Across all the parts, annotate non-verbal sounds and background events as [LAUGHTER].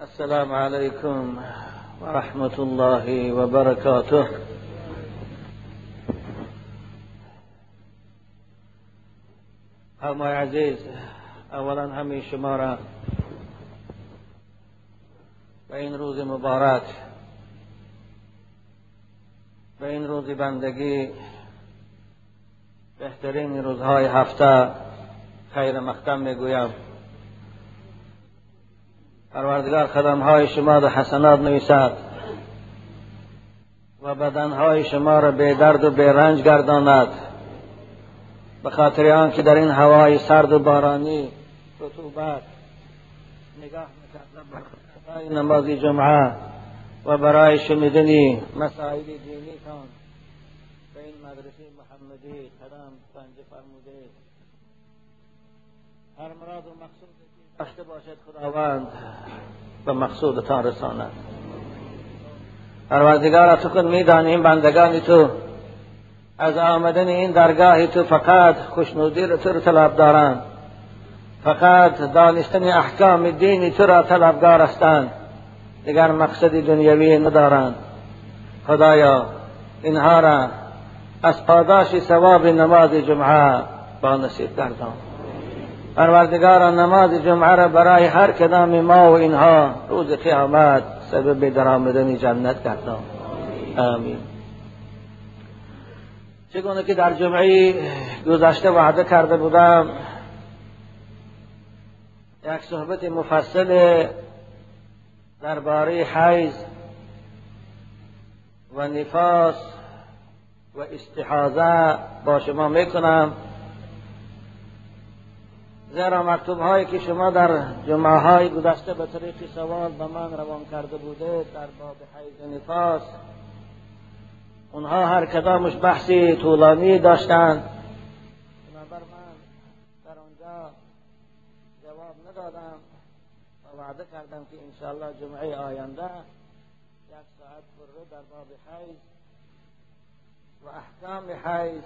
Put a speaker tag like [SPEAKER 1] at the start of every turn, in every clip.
[SPEAKER 1] السلام عليكم ورحمة الله وبركاته. همای عزیز اولا همه شما را این روز مبارک به این روز بندگی بهترین روزهای هفته خیر مختم می‌گویم. پروردگار خدمهای شما را حسنات نویسد و بدنهای شما را به درد و به رنج گرداند. به خاطر آنکه در این هوای سرد و بارانی رطوبت نگاه برای نماز جمعه و برای شنیدن مسائل دینیتان به این مدرسه محمدی قدم پنج فرموده. هر مراد و مقصود داشته باشد خداوند به مقصودتان رساند. پروردگار تو خود میدانی این بندگان تو از آمدن این درگاه تو فقط خوشنودی تو رو طلب دارند. فقط دانستن احکام دینی تو را طلبگار هستند. دیگر مقصد دنیوی ندارند. خدایا اینها را از پاداش ثواب نماز جمعه با نصیب گردان. پروردگار نماز جمعه را برای هر کدام ما و اینها روز قیامت سبب درآمدن جنت گردان آمین. چگونه که در جمعه گذشته وعده کرده بودم یک صحبت مفصل درباره حیض و نفاس و استحاضه با شما می‌کنم. زیرا مکتوب هایی که شما در جمعه های گذشته به طریق سوال به من روان کرده بوده در باب حیض نفاس اونها هر کدامش بحثی طولانی داشتند. بنابر من در آنجا جواب ندادم و وعده کردم که انشاءالله جمعه آینده یک ساعت بره در باب حیض و احکام حیض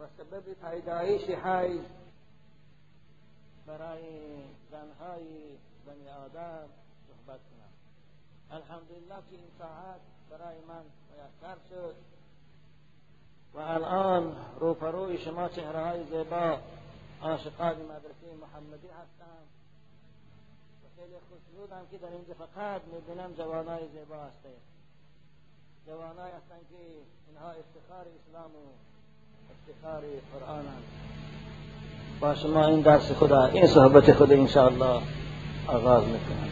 [SPEAKER 1] و سبب پیدایش حیض برای زنهای بنی آدم صحبت کنم. الحمدلله که این ساعت برای من میسر شد و الان روپروی شما چهره های زیبا عاشقان مدرسه محمدی هستم. و خیلی خوشنودم که در اینجا فقط میبینم جوانای زیبا هستند. جوانای هستند که اینها افتخار اسلام و افتخار قرآن با شما این درس خدا این صحبت خدا انشاءالله آغاز می‌کنم.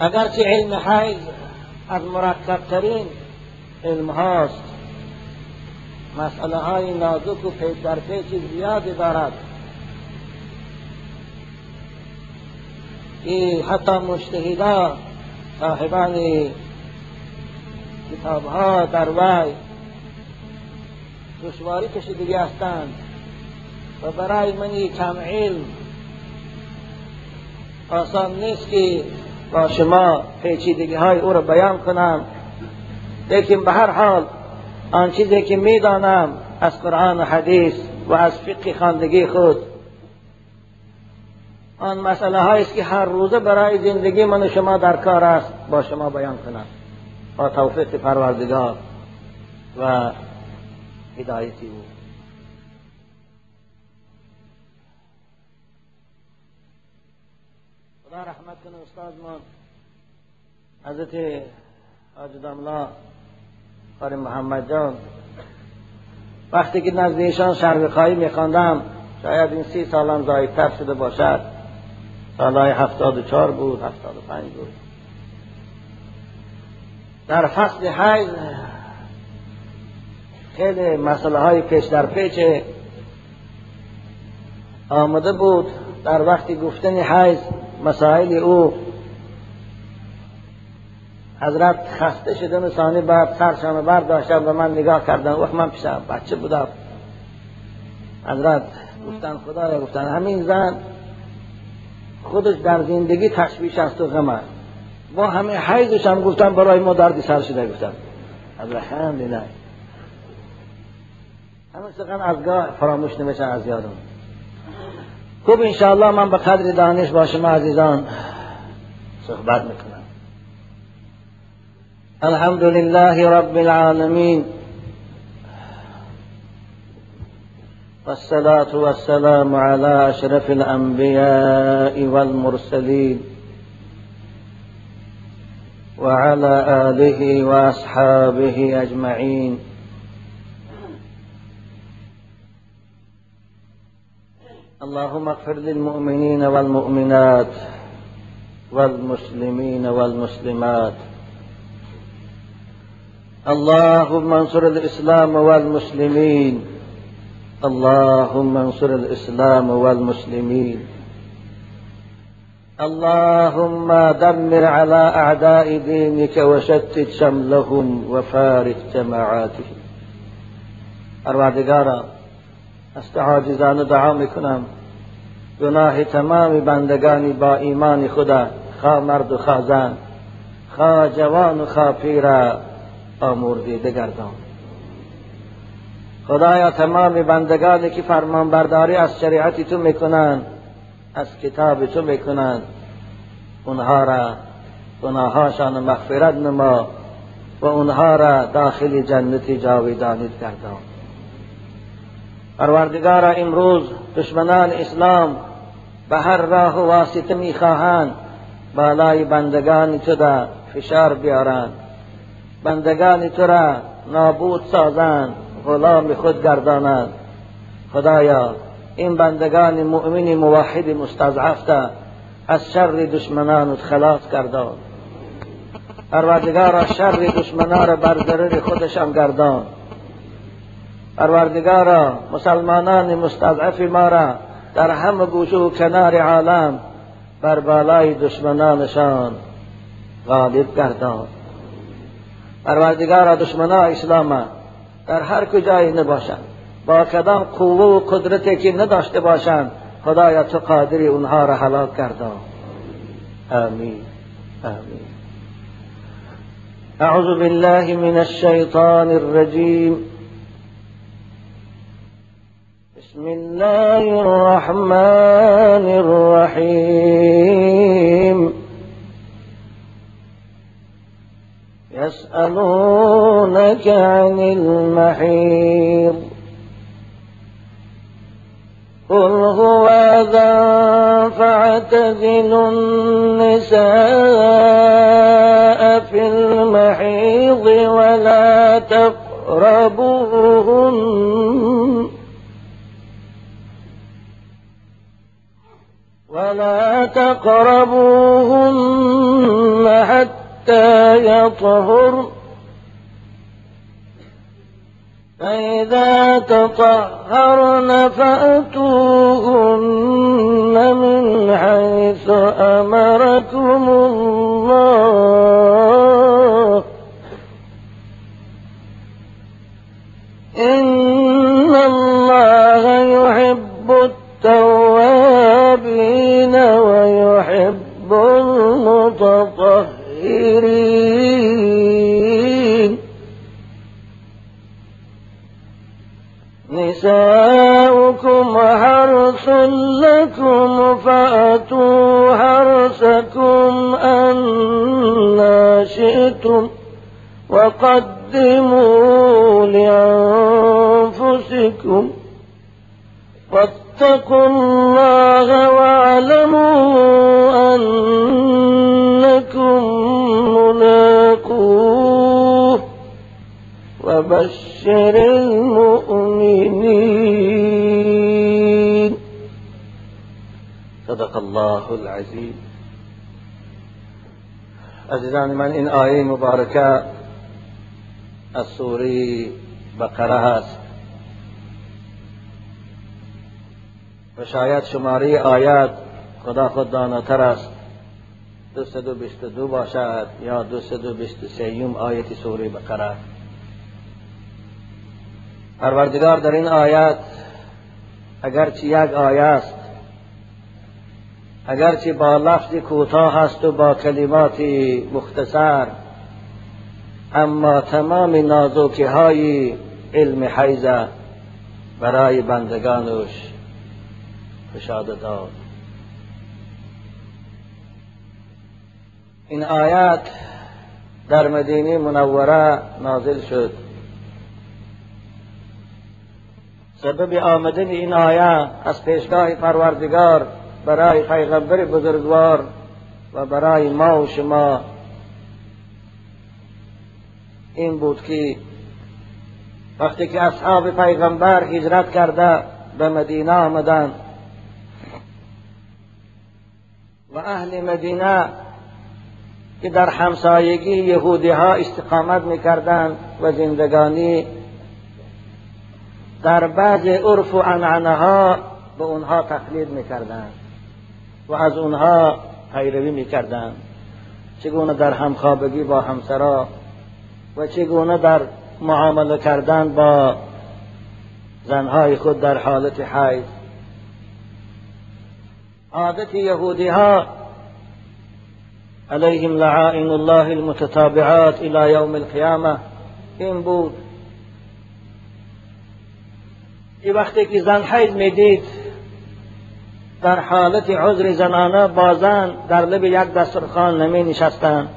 [SPEAKER 1] اگرچه علم حیض از مرکبترین علم هاست مسئله های نازک و پیچ در پیچ زیادی دارد. که حتی مجتهدا صاحبان کتاب ها در دشواری کشیدگی هستند. و برای منی کم علم آسان نیست که با شما پیچیدگی های او را بیان کنم. لیکن به هر حال آن چیزی که می‌دانم از قرآن و حدیث و از فقه خواندگی خود. آن مسئله است که هر روزه برای زندگی من و شما در کار است با شما بیان کنم. با توفیق پروردگار. و هدایتی او خدا رحمت کنه استاد ما حضرت حاج داملا قاری محمد جان وقتی که نزد ایشان شرقخایی میخواندم شاید این سی سالم زایدتر شده باشد. سالهای هفتاد و چار بود هفتاد و پنج بود. در فصل حیض خیلی مسئله های پیش در پیچ آمده بود. در وقتی گفتن حیض مسائل او حضرت خسته شدن ثانی بعد سرشان برداشتن به من نگاه کردن وقت من پیشم بچه بودم. حضرت گفتن خدایا گفتن. همین زن خودش در زندگی تشویش است و غم با همه حیضش هم گفتن برای ما دردی سر شده گفتن حضرت نه همه سقن از گاه فراموش نمیشن از یادم خوب انشاءالله من به قدر دانش با شما عزیزان صحبت میکنم الحمد لله رب العالمين والصلاة والسلام على أشرف الأنبياء والمرسلين وعلى آله وأصحابه أجمعين اللهم اغفر للمؤمنين والمؤمنات والمسلمين والمسلمات. اللهم انصر الإسلام والمسلمين. اللهم انصر الإسلام والمسلمين. اللهم دمر على أعداء دينك وشتت شملهم وفارق جماعاتهم. پروردگارا است عاجزانه دعا می‌کنم. گناه تمام بندگانی با ایمان خدا خواه مرد و خواه زن. خواه جوان و خواه پیر آمرزیده گردان خدایا تمام بندگانی که فرمان برداری از شریعت تو می‌کنند از کتاب تو می‌کنند اونها را گناهاشان مغفرت نما و اونها را داخل جنت جاویدانیت گردان. پروردگارا امروز دشمنان اسلام به هر راه و واسطه می‌خواهند بالای بندگان تو را فشار بیارند. بندگان تو را نابود سازند غلام خود گردانند. خدایا این بندگان مؤمن موحد مستضعف از شر دشمنان خلاص گردان. پروردگارا شر دشمنان را بر ضرر خودشان گردان. پروردگارا مسلمانان مستضعف ما را در همه گوشه و کنار عالم بر بالای دشمنانشان غالب گردان. پروردگارا دشمنان اسلام در هر کجایی نباشند. با کدام قوه و قدرتی که نداشته باشند خدایا تو قادری اونها را هلاک گردان. آمین. آمین. اعوذ بالله من الشیطان الرجیم. بسم الله الرحمن الرحيم يسألونك عن المحيض قل هو أذى فاعتزلوا النساء في المحيض ولا تقربوهن ولا تقربوهن حتى يطهر. فإذا تطهرن فأتوهن من حيث أمركم الله شئتم وقدموا لأنفسكم واتقوا الله واعلموا أنكم ملاقوه وبشر المؤمنين. صدق الله العظيم. عزیزان من این آیه مبارکه از سوره بقره هست. و شاید شماره آیات خدا خود داناتر است. دو بیست دو باشد یا دو بیست سیوم آیت سوره بقره. پروردگار در این آیات اگرچه یک آیه است اگرچه با لفظ کوتاه است و با کلمات مختصر اما تمام نازوکی های علم حیزه برای بندگانش گشاده داد. این آیت در مدینه منوره نازل شد. سبب آمدن این آیه از پیشگاه پروردگار برای پیغمبر بزرگوار و برای ما و شما. این بود که وقتی که اصحاب پیغمبر هجرت کرده به مدینه آمدند. و اهل مدینه که در همسایگی یهودی ها استقامت می‌کردند و زندگانی در بعض عرف و عنعنه ها به اونها تقلید می‌کردند. و از اونها پیروی می‌کردند چگونه در همخوابگی با همسرا و چگونه در معامله کردن با زنهای خود در حالت حیض. عادت یهودی ها علیهم لعائن الله المتتابعات الى یوم القیامه این بود. که وقتی که زن حیض می‌دید در حالت عذر زنانه با زن در لب یک دسترخوان نمی نشستند.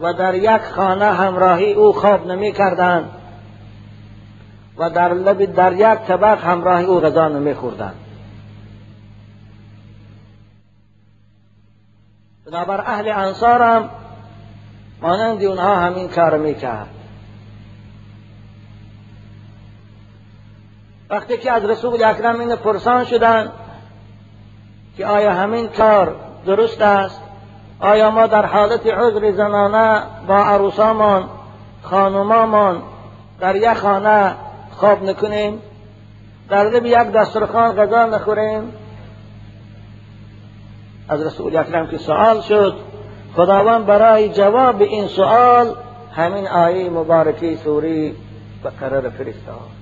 [SPEAKER 1] و در یک خانه همراهی او خواب نمی کردند. و در لب در یک طبق همراهی او غذا نمی خوردند. بنابر اهل انصار هم مانند اونها همین کار می‌کرد وقتی که از رسول اکرم این پرسان شدند که آیا همین کار درست است؟ آیا ما در حالت عذر زنانه با عروسامان خانمامان در یک خانه خواب نکنیم؟ در لب یک دسترخوان غذا نخوریم؟ از رسول اکرم که سوال شد خداوند برای جواب این سوال همین آیه مبارکی سوری به قرار فرستاد.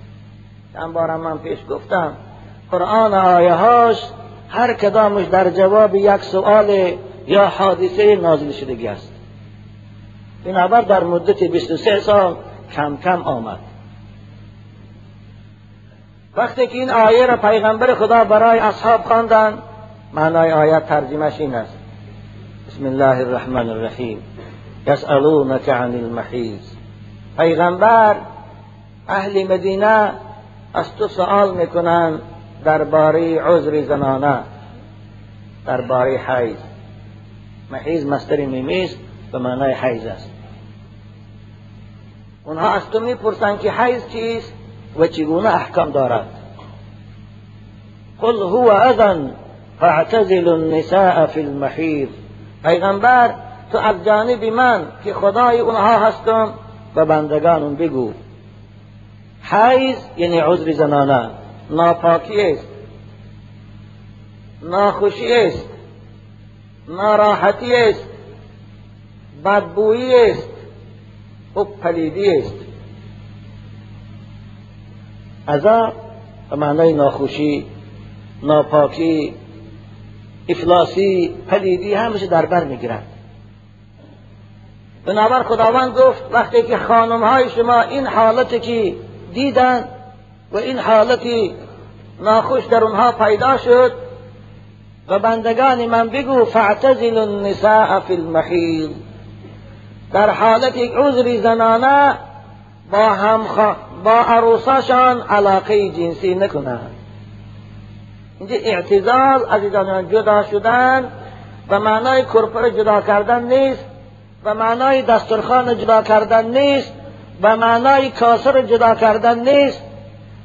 [SPEAKER 1] چند بارم من پیش گفتم قرآن آیه هاش هر کدامش در جواب یک سوال یا حادثه نازل شدگی است. بنابر در مدت 23 سال کم کم آمد. وقتی که این آیه را پیغمبر خدا برای اصحاب خواندند معنای آیت ترجمهش این است. بسم الله الرحمن الرحیم. یسألونک عن المحیز پیغمبر اهل مدینه از تو سوال می‌کنند درباره عذر زنانه. درباره حیض. محیز مستر میمیز به معنای حیض است. اونها از تو می‌پرسند که حیض چیست و چگونه احکام دارد. قل هو اذن فاعتزل النساء فی المحیض. پیغمبر تو از جانب من که خدای اونها هستم به بندگانم بگو. حیض یعنی عذر زنانه. ناپاکی است. ناخوشی است. ناراحتی است. بدبویی است. و پلیدی است. ازا به معنای ناخوشی ناپاکی افلاسی پلیدی همیشه در بر می‌گیرند بنابر خداوند گفت وقتی که خانم های شما این حالتی که دیدن و این حالتی ناخوش در اونها پیدا شد و بندگان من بگو فاعتزل النساء فی المخیل. در حالت یک عذری زنانه با هم با عروساشان علاقه جنسی نکنند. اینجا اعتزال عزیزان جدا شدن و معنای کرپر جدا کردن نیست و معنای دسترخان جدا کردن نیست. و معنای کاسر جدا کردن نیست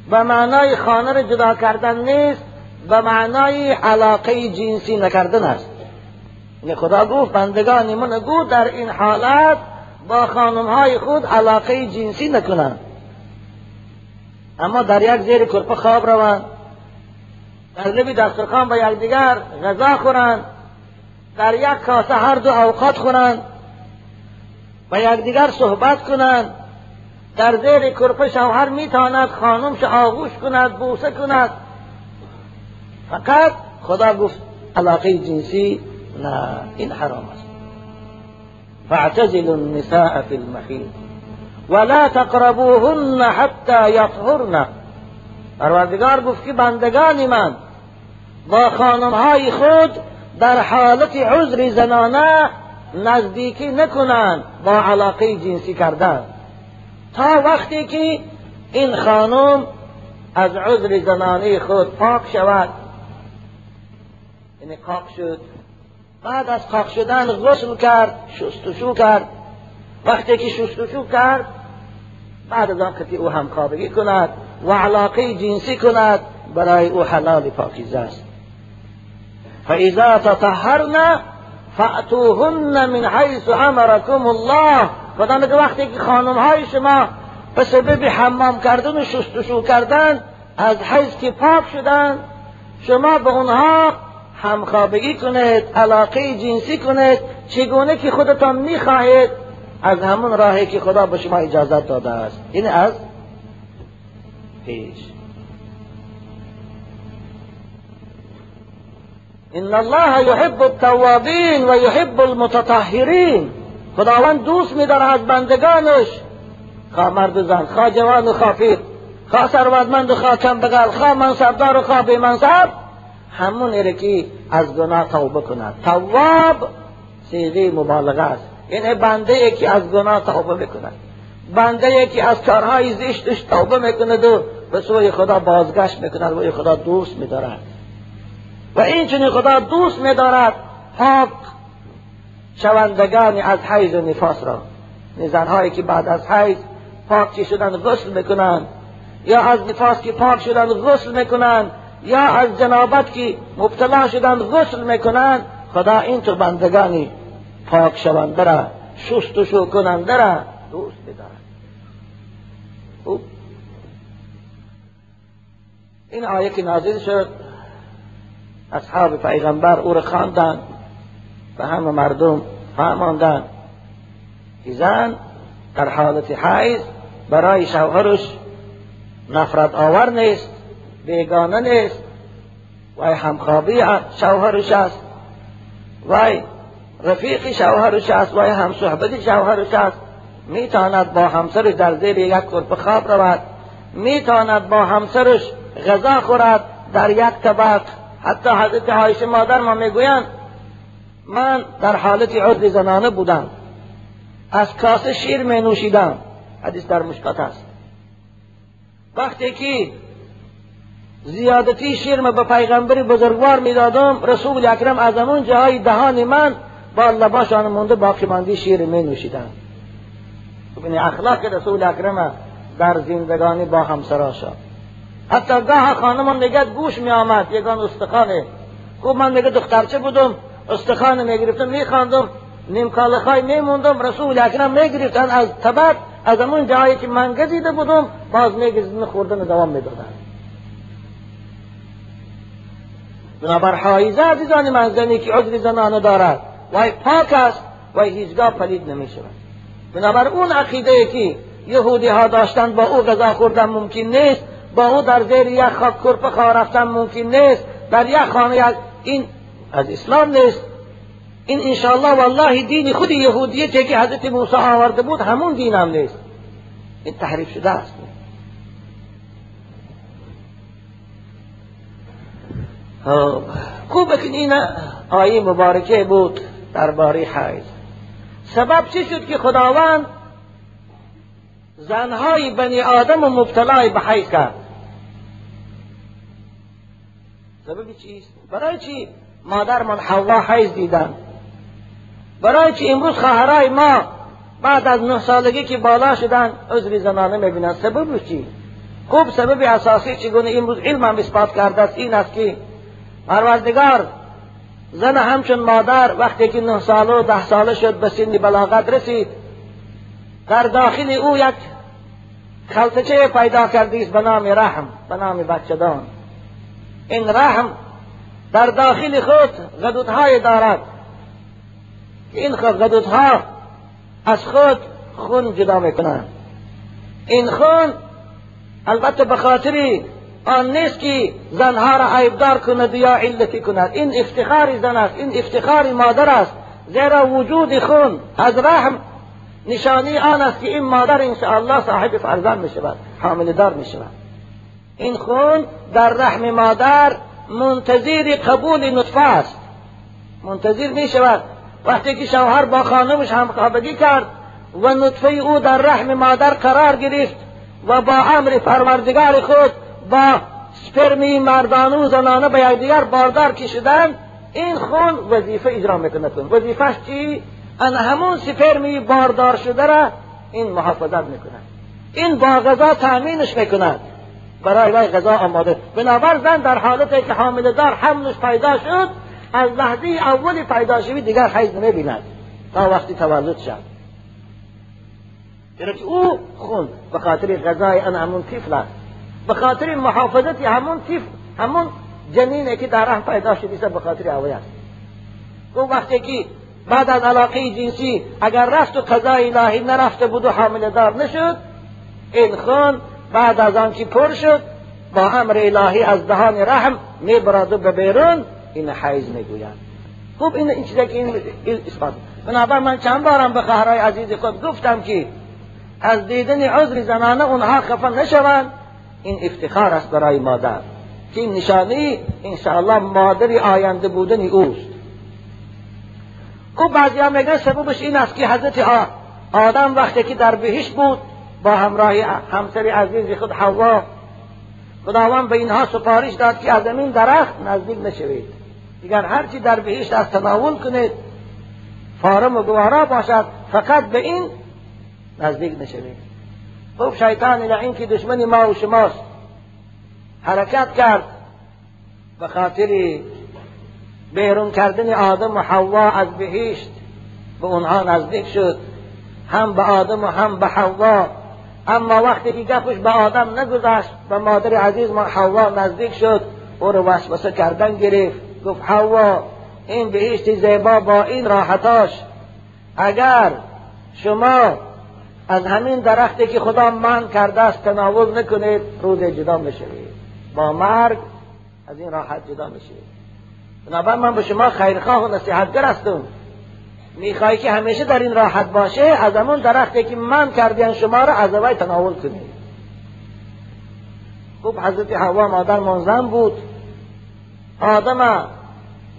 [SPEAKER 1] و معنای خانه جدا کردن نیست و معنای علاقه جنسی نکردن است. یعنی خدا گفت بندگان من گو در این حالت با خانمهای خود علاقه جنسی نکنند. اما در یک زیر کرپه خواب روند. در لبی دسترخان با یکدیگر غذا خورند. در یک کاسه هر دو اوقات خورند. و یکدیگر صحبت کنند. در زیر کرپه شوهر می‌تواند خانمش آغوش کند بوسه کند. فقط خدا گفت علاقه جنسی نه این حرام است. فاعتزل النساء في المحيط ولا تقربوهن حتى يطهرن. پروردگار گفت که بندگان من با خانمهای خود در حالت عذر زنانه نزدیکی نکنند با علاقه جنسی کردن. تا وقتی که این خانم از عذر زنانه خود پاک شود. یعنی پاک شد. بعد از پاک شدن غسل کرد شستشو کرد. وقتی که شستشو کرد بعد از آن که او همخوابگی کند و علاقه جنسی کند برای او حلال پاکیزه است. فاذا تطهرن فأتوهن من حیث امرکم الله خدا میگه وقتی که خانم های شما به سبب حمام کردن و شستشو کردن از حیث که پاک شدن شما به اونها همخوابگی کنید علاقه جنسی کنید چگونه که خودتان می‌خواهید از همون راهی که خدا به شما اجازت داده است. این از پیش. ان الله یحب التوابین و یحب المتطهرین. خداوند دوست میداره از بندگانش. خواه مرد زن خواه جوان و خواه پیر خواه ثروتمند و خواه کم بگل خواه منصبدار و خواه بی منصب همون ایره از گناه توبه کند. تواب سیغه مبالغه است. یعنی بنده ای که از گناه توبه می‌کند. بنده ای که از کارهای زشتش توبه می‌کند و به سوی خدا بازگشت می‌کند و خدا دوست میدارد. و این چنین خدا دوست میدارد پاک شوندگانی از حیض و نفاس را. زنهایی که بعد از حیض پاک شدن غسل می‌کنند یا از نفاس که پاک شدن غسل می‌کنند یا از جنابت که مبتلا شدن غسل می‌کنند خدا اینطور بندگانی پاک شونده را شست و شو را. دوست بدارد این آیه که نازل شد اصحاب پیغمبر او را خواندند. و همه مردم فهماندن که زن در حالت حیض برای شوهرش نفرت آور نیست بیگانه نیست. و همخوابی شوهرش است. و رفیق شوهرش است و هم شوهرش است. می‌تواند با همسر در زیر یک کرپ خواب رود. می‌تواند با همسرش غذا خورد در یک طبق. حتی حضرت عایشه مادر ما می‌گویند من در حالت عرض زنانه بودم. از کاسه شیر می نوشیدم. حدیث در مشکات است. وقتی که زیادتی شیر به پیغمبر بزرگوار می‌دادم رسول اکرم از همون جای دهان من با لباشان مونده باقی ماندی شیر می نوشیدن این اخلاق رسول اکرم در زندگانی با همسرا شد. حتی گاه خانم میگه گوش می آمد. یگان استخانه خوب من میگه دخترچه بودم. استخانه می‌گرفتم میخواندم نیم کالخای میموندم رسول اکرم می‌گرفتن از تبت از همون جایی که من گزیده بودم باز میگزیدن خوردن دوام می‌دادن. بنابر حایزه عزیزان من زنی که عذر زنانه دارد وای پاک است وای هیچگاه پلید نمی شود بنابر اون عقیده که یهودی ها داشتن با او غذا خوردن ممکن نیست با او در زیر یک خاک کرپه رفتن ممکن نیست در یک خانه این از اسلام نیست. این انشاءالله والله دین خود یهودیه که حضرت موسی آورده بود همون دین هم نیست. این تحریف شده است. خوب که این آیه مبارکه بود درباره حیض. سبب چی شد که خداوند زنهای بنی آدم و مبتلای به حیض کرد؟ سبب چیست؟ برای چی؟ مادر من حوا حیض دیدن. برای چی امروز خواهرای ما بعد از نه سالگی که بالا شدن عذر زنانه می‌بینن. سبب چی؟ خوب سبب اساسی چگونه امروز علم هم اثبات کرده است؟ این است که پروردگار زن همچون مادر وقتی که نه ساله و ده ساله شد به سن بلاغت رسید در داخل او یک خلطچه پیدا کردیست به نام رحم به نام بچهدان این رحم در داخل خود غدودهای دارد. این غدودها از خود خون جدا می‌کنند. این خون البته به خاطر آن نیست که زنها را عیبدار کند یا علتی کند. این افتخار زن است این افتخار مادر است. زیرا وجود خون از رحم نشانی آن است که این مادر انشاءالله صاحب فرزند می شود حامل دار می شود این خون در رحم مادر منتظر قبول نطفه است. منتظر می شود وقتی که شوهر با خانمش همخوابگی کرد و نطفه او در رحم مادر قرار گرفت و با امر پروردگار خود با سپرمی مردانه و زنانه به یکدیگر باردار کشیدن این خون وظیفه اجرا می‌کنه وظیفهش چی؟ ان همون سپرمی باردار شده را این محافظت می‌کنه این با غذا تأمینش می‌کند. برای وی غذا آماده. بنابر زن در حالتی که حامل دار حملش پیدا شد از لحظه اول پیدا شوی دیگر حیض نمی‌بیند. تا وقتی تولد شد که او خون به خاطر غذای ان همون طفل به خاطر محافظت همون طفل همون جنینه که در رحم پیدا شده به خاطر اوی است. او وقتی که بعد از علاقه جنسی اگر رفت و قضای الهی نرفته بود و حامل دار نشد این خون بعد از آن که پر شد با امر الهی از دهان رحم می‌برد به بیرون این حیز می‌گویند. خوب این این چیزی که این اثبات. بنابر من چند بارم به خواهرای عزیز خود گفتم که از دیدن عذر زنانه اونها خفه نشوند. این افتخار است برای مادر. که این نشانی انشاءالله مادری آینده بودن اوست. خوب بعضی هم میگن سببش این است که حضرت آدم وقتی که در بهشت بود با همراه همسر عزیز خود حوا. خداوند به اینها سفارش داد که از این درخت نزدیک نشوید. دیگر هرچی در بهشت از تناول کنید فارم و گوارا باشد فقط به این نزدیک نشوید. خب شیطان این که دشمن ما و شماست. حرکت کرد. به خاطر بیرون کردن آدم و حوا از بهشت به اونها نزدیک شد. هم به آدم و هم به حوا. اما وقتی که گفش به آدم نگذاشت به مادر عزیز ما حوا نزدیک شد او رو وسوسه کردن گرفت. گفت حوا این بهشت زیبا با این راحتاش. اگر شما از همین درختی که خدا من کرده است تناول نکنید روز جدا می‌شوید با مرگ از این راحت جدا می‌شوید بنابراین من به شما خیرخواه و نصیحتگر هستم. می‌خوای که همیشه در این راحت باشه از همون درختی که من کردین شما را از اوی تناول کنید خوب حضرت حوا مادر منظم بود. آدم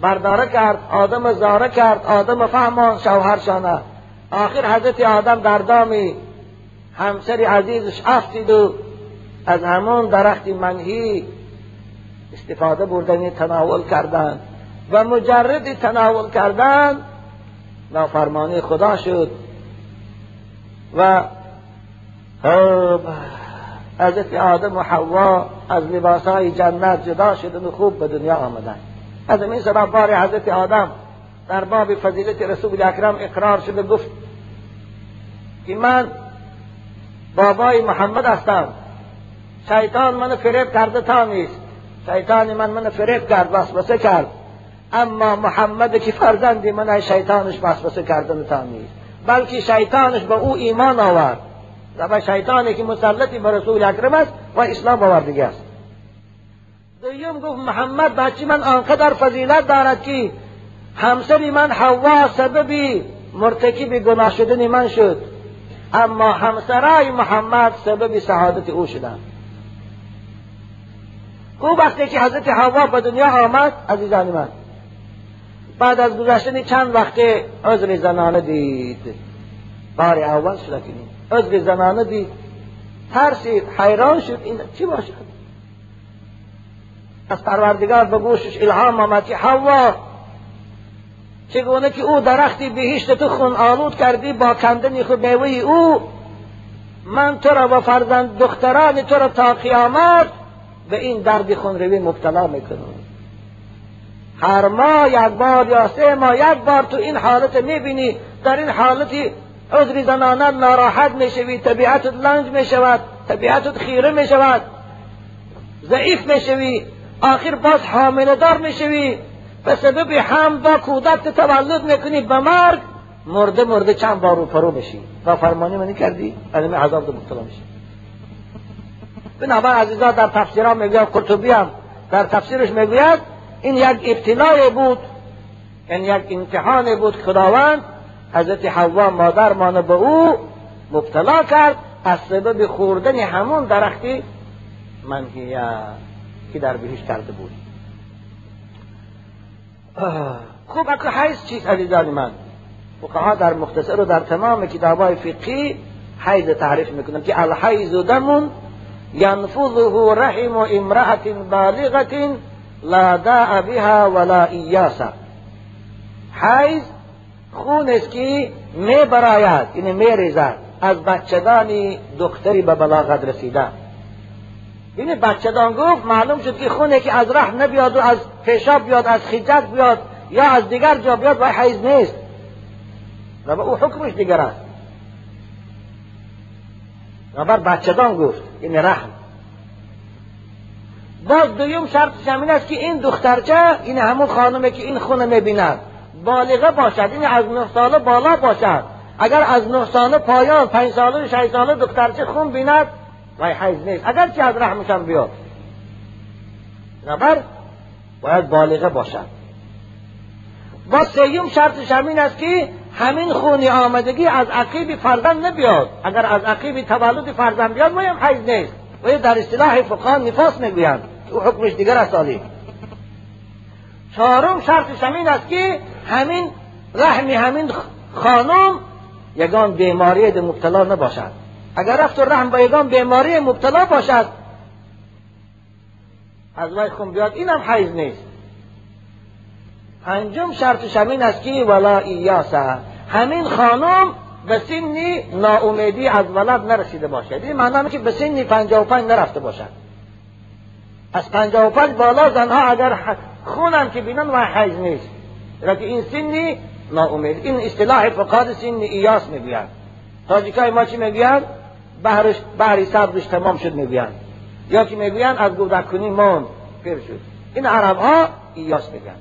[SPEAKER 1] برداره کرد آدم زاره کرد آدم فهمان شوهرشانه آخر حضرت آدم در دامی همسر عزیزش افتید و از همون درخت منهی استفاده بردن تناول کردند و مجرد تناول کردن نافرمانی خدا شد. و حضرت آدم و حوا از لباسهای جنت جدا شدن و خوب به دنیا آمدن. از این سبب بار حضرت آدم در باب فضیلت رسول اکرم اقرار شده گفت که من بابای محمد هستم. شیطان من فریب کرده تا نیست. شیطان من من فریب کرد وسوسه کرد. اما محمد که فرزندی من شیطانش وسوسه کردن نیست. بلکه شیطانش به او ایمان آورد. و شیطانی که مسلطی به رسول اکرم است و اسلام آوردگی است. دویم گفت محمد بچی من آنقدر فضیلت دارد که همسری من حوا سببی مرتکب گناه شدن من شد. اما همسرای محمد سبب سعادت او شدند. او وقتی که حضرت حوا به دنیا آمد عزیزان من. بعد از گذشتن چند وقت عذر زنانه دید. بار اول که عذر زنانه دید. ترسید حیران شد. این چی باشد؟ از پروردگار به گوشش الهام آمد که حوا چگونه که او درختی بهشت تو خون آلود کردی با کندن خود میوه او من تو را و فرزند دختران تو را تا قیامت به این درد خون روی مبتلا می‌کنم. هر ماه یک بار یا سه ماه یک بار تو این حالت می‌بینی. در این حالتی عذری زنانه ناراحت می‌شوی طبیعت لنج می‌شود طبیعت خیره می‌شود ضعیف می‌شوی آخر باز حامله دار می‌شوی. به سبب هم با کودک تولد می‌کنی به مرگ مرده مرده چند بار رو پرو بشی. و فرمانی منی کردی؟ علم عذاب دو مبتلا میشی بنابر عزیزا در تفسیرها می‌گوید قرطبی هم در تفسیرش می‌گوید این یک ابتلای بود این یک امتحان بود خداوند حضرت حوا مادر مانه به او مبتلا کرد از سبب خوردن همون درختی منهیه که در بهش کرده بود. خوب اکو حیث چیز عزیزان من؟ فقها در مختصر و در تمام کتابای فقهی حیض تعریف می‌کنن که الحیض دمون ینفذه رحم امرأة بالغة لا داع بها ولا ایاسا حیض خون است که می براید یعنی می ریزد. از بچگانی دختری به بلاغت رسیده. این بچگان گفت معلوم شد که خونه که از رحم نبیاد و از پیشاب بیاد از خیجت بیاد یا از دیگر جا بیاد و حیض نیست. و او حکمش دیگر است. و بر بچگان گفت این رحم. باز دویم شرطش همین است که این دخترچه این همون خانمه که این خونه می‌بیند. بالغه باشد. این از نه ساله بالا باشد. اگر از نه ساله پایان پنج ساله شش ساله دخترچه خون بیند؟ وای حیض نیست. اگر چی از رحمشان بیاد. نبر باید بالغه باشد. با سیوم شرطش همین است که همین خونی آمدگی از عقیب فرزند نبیاد. اگر از عقیب تولد فرزند بیاد باید حیض نیست. و در اصطلاح فقهان نفاس می‌گویند. او حکمش دیگر است عالی. چهارم شرطش همین است که همین رحمی همین خانم یگان بیماری مبتلا نباشد. اگر رفت رحم با یگان بیماری مبتلا باشد از وای خون بیاد اینم حیض نیست. پنجم شرطش همین است که ولا ایاسه همین خانم به سنی ناامیدی از ولد نرسیده باشد. این معنی که به سنی پنجاه و پنج نرفته باشد. از پنجاه و پنج بالا زنها اگر خونم که بینن و حیض نیست. لیکن این سنی ناامید. این اصطلاح فقاد سنی ایاس می‌گویند. تاجیکای ما چی می‌گویند؟ بحرش بحری سبزش تمام شد می‌گویند. یا که می‌گویند از گودک کنی مون پیر شد. این عرب ها ایاس میگن.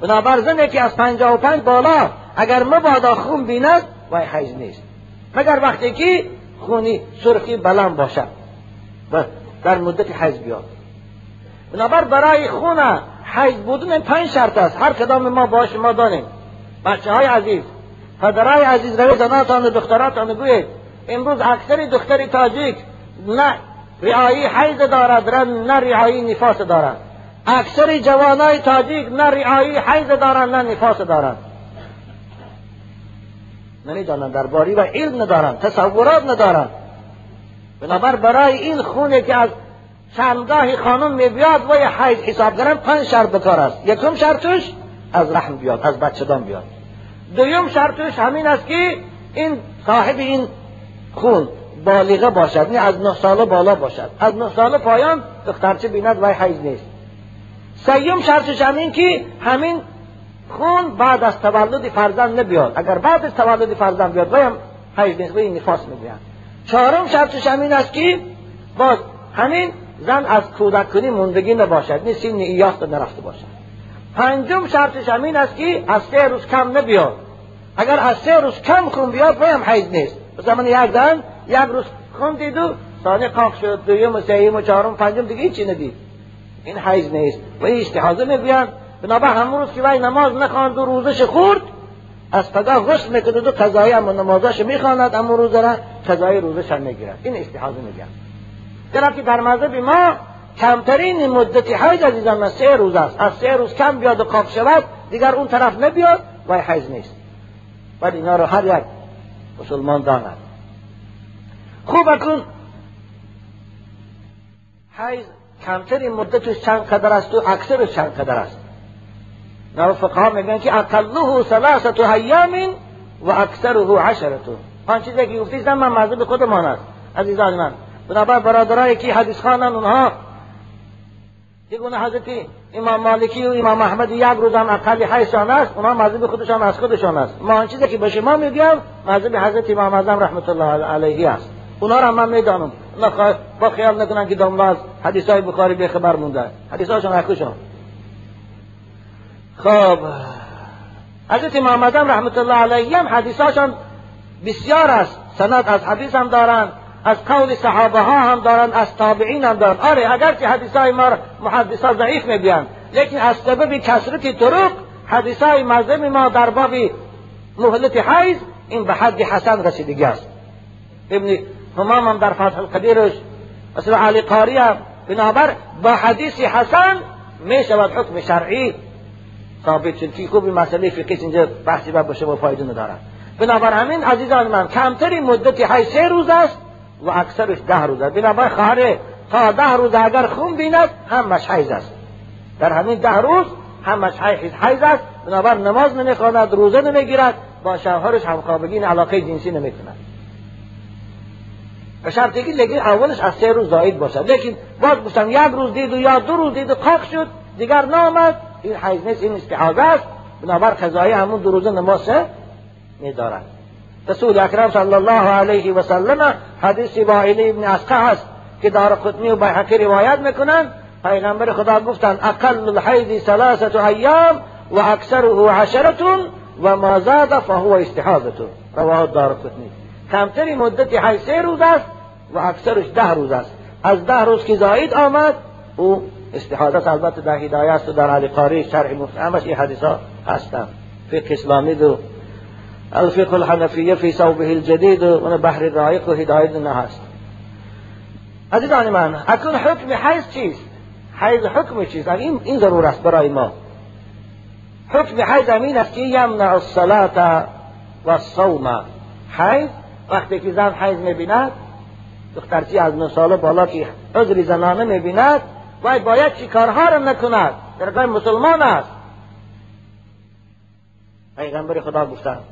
[SPEAKER 1] بنابر زنی که از پنجاه و پنج بالا اگر مبادا خون بیند وای حیض نیست. مگر وقتی که خونی سرخی بلند باشد. و در مدت حیض بیاد. بنابر برای خون حیض بودن پنج شرط است. هر کدام ما باش ما دانیم. بچه های عزیز پدرای عزیز روی زناتان و دختراتان گوید امروز اکثر دختری تاجیک نه رعایی حیض دارد نه رعایی نفاس دارد. اکثر جوانای تاجیک نه رعایی حیض دارند نه نفاس دارند. نمی‌دانند درباری و علم ندارند تصورات ندارند. بنابر برای این خونه که از چندگاهی خانم میبیاد و یه حیض حساب کنن پنج شرط بکار است. یکم شرطش از رحم بیاد از بچهدان بیاد. دویم شرطش همین است که این صاحب این خون بالغه باشد نه از نه ساله بالا باشد. از نه ساله پایان دخترچه بیند و حیض نیست. سیوم شرطش همین که همین خون بعد از تولد فرزند نبیاد. اگر بعد از تولد فرزند بیاد هم حیض نیست و این نفاس می‌گویند. چهارم شرطش همین است که باز همین زن از کودک کنی موندگی نباشد نه سین ایاس نرفته باشد. پنجم شرطش همین است که از سه روز کم نبیاد. اگر از سه روز کم خون بیاد هم حیض نیست. زمان یک زن یک روز خون دید و ثانیه قاق شد دویم و سهیم و چهارم پنجم دیگه هیچی ندید. این حیض نیست. و این استحاضه می‌گویند بنابر همون روز که وای نماز نخواند و روزش خورد از پگاه غسل می‌کنه و قضایی اما نمازش می‌خواند اما روز را قضایی روزش هم می‌گیرد. این استحاضه میگن چرا که در مذهب ما کمترین مدت حیض عزیزان سه روز است. از سه روز کم بیاد و قاب شود دیگر اون طرف نبیاد وای حیض نیست. ولی اینا رو هر یک مسلمان داند. خوب اکن حیض کمترین مدتش چند قدر است و اکثرش چند قدر است. نه فقها میگن که اقله ثلاثت ایام و اکثره عشرتون آن چیزی که گفتید من مذهب خودمان است. عزیزان من بنابر برادرایی که حدیث خانن اونها چگونه حضرت امام مالکی و امام احمد یک روز هم اقل حیشان است اونها مذهب خودشان از خودشان است. ما آن چیزی که به شما میگم مذهب حضرت امام اعظم رحمت الله علیه است. اونا را من می‌دانم. با خیال نکنن که داملاز حدیث های بخاری به خبر مونده. حدیث هاشون حقشون خب حضرت امام اعظم رحمت الله علیه هم حدیث هاشون بسیار است. سند از حدیث هم دارند از قول صحابه ها هم دارن از تابعین هم دارن. آره اگر که حدیث های ما محدث ها ضعیف میگن لیکن از سبب کسرت طرق حدیث های مذهب ما در باب مهلت حیض این به حد حسن رسیدگی است. ابن همام هم در فتح القدیرش مثل علی قاری هم بنابر با حدیث حسن می شود حکم شرعی ثابت شد. که خوب مسئله فقهی اینجا بحثی باشه با فایده ندارد. بنابر همین عزیزان من کمتری مدتی های سه روز است. و اکثرش ده روز است. بنابر خواهر تا ده روز اگر خون بیند همش حیز است. در همین ده روز همش حیز است. بنابر نماز نمی‌خواند روزه نمی‌گیرد. با شوهرش همخوابگی علاقه جنسی نمی‌کند. به شرطی که لیکن اولش از سه روز زاید باشد. لیکن باز گفتم یک روز دید و یا دو روز دید و قاق شد دیگر نامد. این حیز نیست این استحاضه است. بنابر قضایی همون دو روزه نماز میدارد رسول اکرم صلی الله علیه و سلم حدیث علی ابن اسقع است که دار قطنی و بیحقی روایت می‌کنند پیغمبر خدا گفتند اقل الحیض ثلاثه ایام و اکثره عشرتون و ما زاد فهو استحاضتون رواه دار قطنی کمتری مدتی حیض سه روز است و اکثرش ده روز است از ده روز که زاید آمد او استحاضت البته در هدایه است و در علی قاری شرح مفهمش این حدیث ها هستند فقه اسلامی دو الفقه الحنفیه فی صوبه الجدید و بحر رایق و هدایت نه هست. عزیزان من حکم حیض چیست؟ حیض حکم چیست؟ این این ضرور است برای ما. حکم حیض امین است که یمنع الصلاة و الصوم. حیض وقتی که زن حیض می‌بیند دخترچی از نه ساله بالا که عذر زنانه می‌بیند باید باید چی کارها را نکند؟ در مسلمان است. پیغمبر خدا گفتند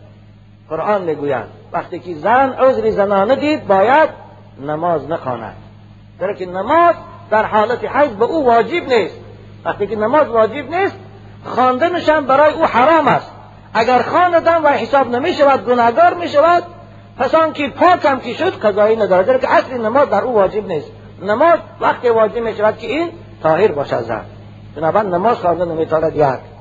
[SPEAKER 1] قرآن می‌گوید وقتی که زن عذر زنانه دید باید نماز نخواند. در که نماز در حالت حیض به او واجب نیست. وقتی که نماز واجب نیست خواندنشان برای او حرام است. اگر خواندن و حساب نمی شود گناهگار می شود پس آن که پاک هم که شد قضایی ندارد. در که اصل نماز در او واجب نیست. نماز وقتی واجب می شود که این طاهر باشد زن. بنابراین نماز خواندن نمی‌تواند یک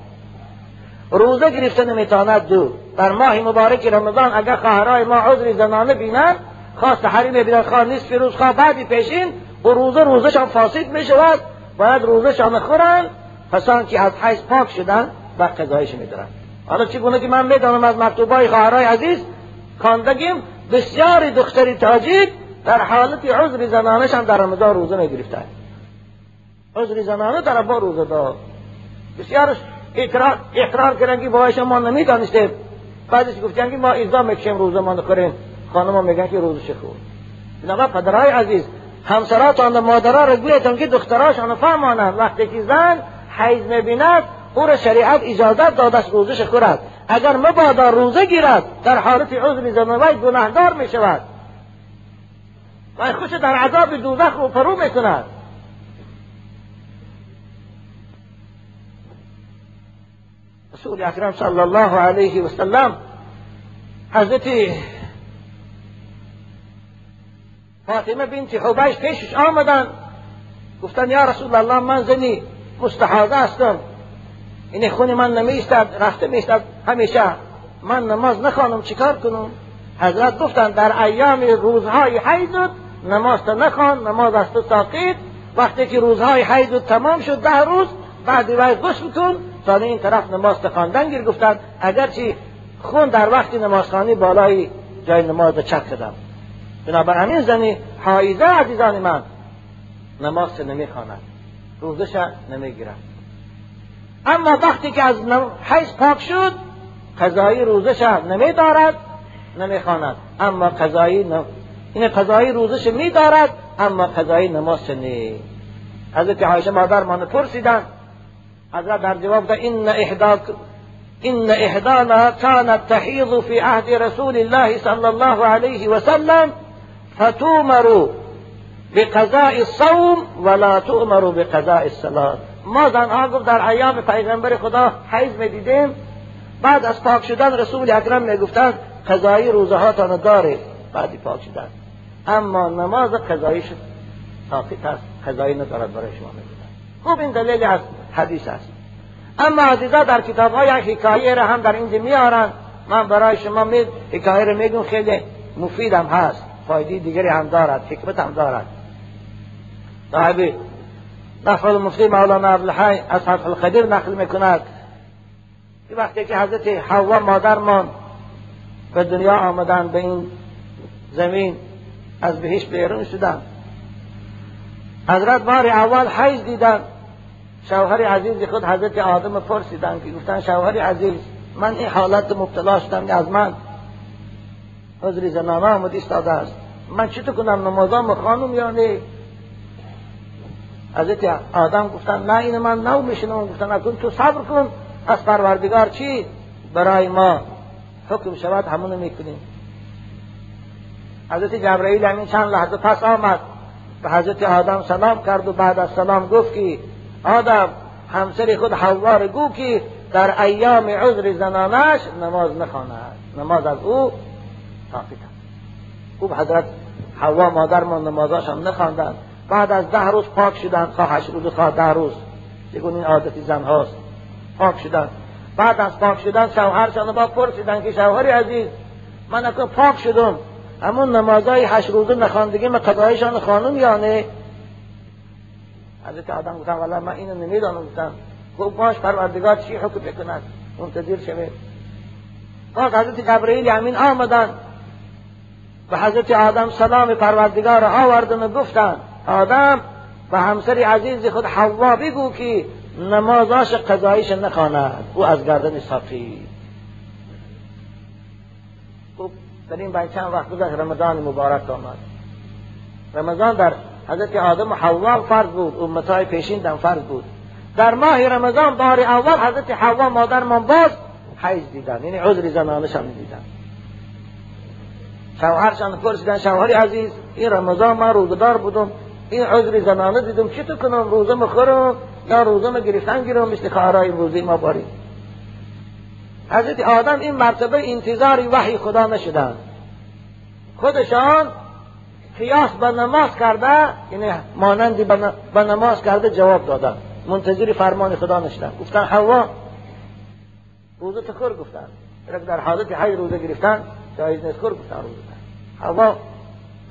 [SPEAKER 1] روزه گرفته نمی‌تواند دو. در ماه مبارک رمضان اگر خواهرای ما عذر زنانه بینند خواست حریم ببینند خواه نصف روز خواه بعدی پیشین و روزه روزشان فاسد می شود باید روزشان خورند پسان که از حیث پاک شدن و قضایش میدارن. حالا چگونه که من می‌دانم از مکتوبای خواهرای عزیز کاندگیم بسیاری دختری تاجیک در حالت عذر زنانشان در رمضان روزه می‌گرفتن. عذر زنانه در با روزه دار بسیارش اقرار, اقرار کردن که بابایش ما نمی‌دانسته بعدش گفتن که ما ایزا می‌کشیم روزه ما نخوریم. خانم میگن که روزش خور بنابرای پدرای عزیز همسراتان و مادرها را گویتان که دختراشان فهمانند وقتی که زن حیض می‌بیند او را شریعت اجازت است روزش خورد اگر مبادا روزه گیرد در حالت عذر زنوی گناهدار می شود و خوش در عذاب دوزخ رو فرو می رسول اکرم صلی الله علیه و سلم حضرت فاطمه بنت حبیش پیشش آمدن. گفتن یا رسول الله من زنی مستحاضه هستم. این خون من نمیستد رفته میستد همیشه من نماز نخوانم چیکار کنم؟ حضرت گفتن در ایام روزهای حیضت نماز تا نخوان نماز از تو ساقید وقتی که روزهای حیضت تمام شد ده روز بعد وای غسل کن تا این طرف نماز خواندن گیر گفتن اگرچه خون در وقت نمازخانی بالای جای نماز چک کردم بنابر همین زنی حایزه عزیزان من نماز نمی‌خواند روزش نمی‌گیرد اما وقتی که از حیث پاک شد قضایی روزش نمیدارد نمی‌خواند اما قضایی نم... این قضایی روزش میدارد اما قضایی نماز نی حضرت عایشه مادر من پرسیدن حضرت در جواب ده این احدا إن إحدانا كانت تحيض في عهد رسول الله صلى الله عليه وسلم فتؤمر بقضاء الصوم ولا تؤمر بقضاء الصلاة. ما زنها گفت در ایام پیغمبر خدا حیض می‌دیدیم بعد از پاک شدن رسول اکرم می‌گفتند قضایی روزه هاتان داره بعدی پاک شدن. اما نماز قضایی شد. ساقط است قضایی ندارد برای شما می‌گفتند. خوب این دلیل از حدیث است. اما عزیزا در کتاب های حکایه را هم در اینجا میارن من برای شما می حکایه را میگم خیلی مفید هم هست. فایده دیگری هم دارد حکمت هم دارد. صاحب نفر مفتی مولانا عبدالحی از حرف القدیر نقل می‌کند. که وقتی که حضرت حوا مادرمان به دنیا آمدن به این زمین از بهش بیرون شدن. حضرت بار اول حیز دیدن. شوهر عزیز خود حضرت آدم پرسیدن که گفتن شوهر عزیز من این حالت مبتلا شدم از من. حضر زنانه آمد ایستاده است. من چطور کنم؟ نمازام خانم یا نه حضرت آدم گفتن نه این من نو میشنم گفتن اکن تو صبر کن. از پروردگار چی؟ برای ما حکم شود همونو می‌کنیم. حضرت جبرائیل همین چند لحظه پس آمد. به حضرت آدم سلام کرد و بعد از سلام گفت که آدم همسر خود حوار گو که در ایام عذر زنانش نماز نخواند. نماز از او ساقط خوب حضرت حوا مادر ما نمازاش هم بعد از ده روز پاک شدن خواه هشت روز خواه ده روز. چگونه این عادتی زن هاست. پاک شدن بعد از پاک شدن شوهرشان با پرسیدن که شوهر عزیز من اکنون پاک شدم. همون نمازهای هشت روزه نخواندگی قضایشان خانم یا نه حضرت آدم گفتن والا من اینو نمی‌دانم. گفتم خوب باش پروردگار چی حکم بکند؟ منتظر شوه باز حضرت جبرئیل همین آمدن. به حضرت آدم سلام پروردگار آوردن و گفتن آدم و همسر عزیز خود حوا بگو که نمازاش قضایش نخواند. او از گردن صفی خوب در این چند وقت گذشت رمضان مبارک آمد. رمضان در حضرت آدم و حوا فرض بود امتهای پیشین دم فرض بود. در ماه رمضان بار اول حضرت حوا مادر من باز حیز دیدن یعنی عذر زنانش هم دیدن. شوهرشان پرسیدن شوهری عزیز این رمضان من روزدار بودم این عذر زنانه دیدم چی تو کنم؟ روزه مخورم یا روزه گرفتن گیرم مثل کارهای روزی ما باری. حضرت آدم این مرتبه انتظاری وحی خدا نشدن. خودشان قیاس به نماز کرده یعنی مانندی به نماز کرده جواب دادن منتظر فرمان خدا نشدن گفتن حوا. روزه تکر گفتن. در حالت حی روزه گرفتن. جایز نیست کر گفتن روزه. حوا.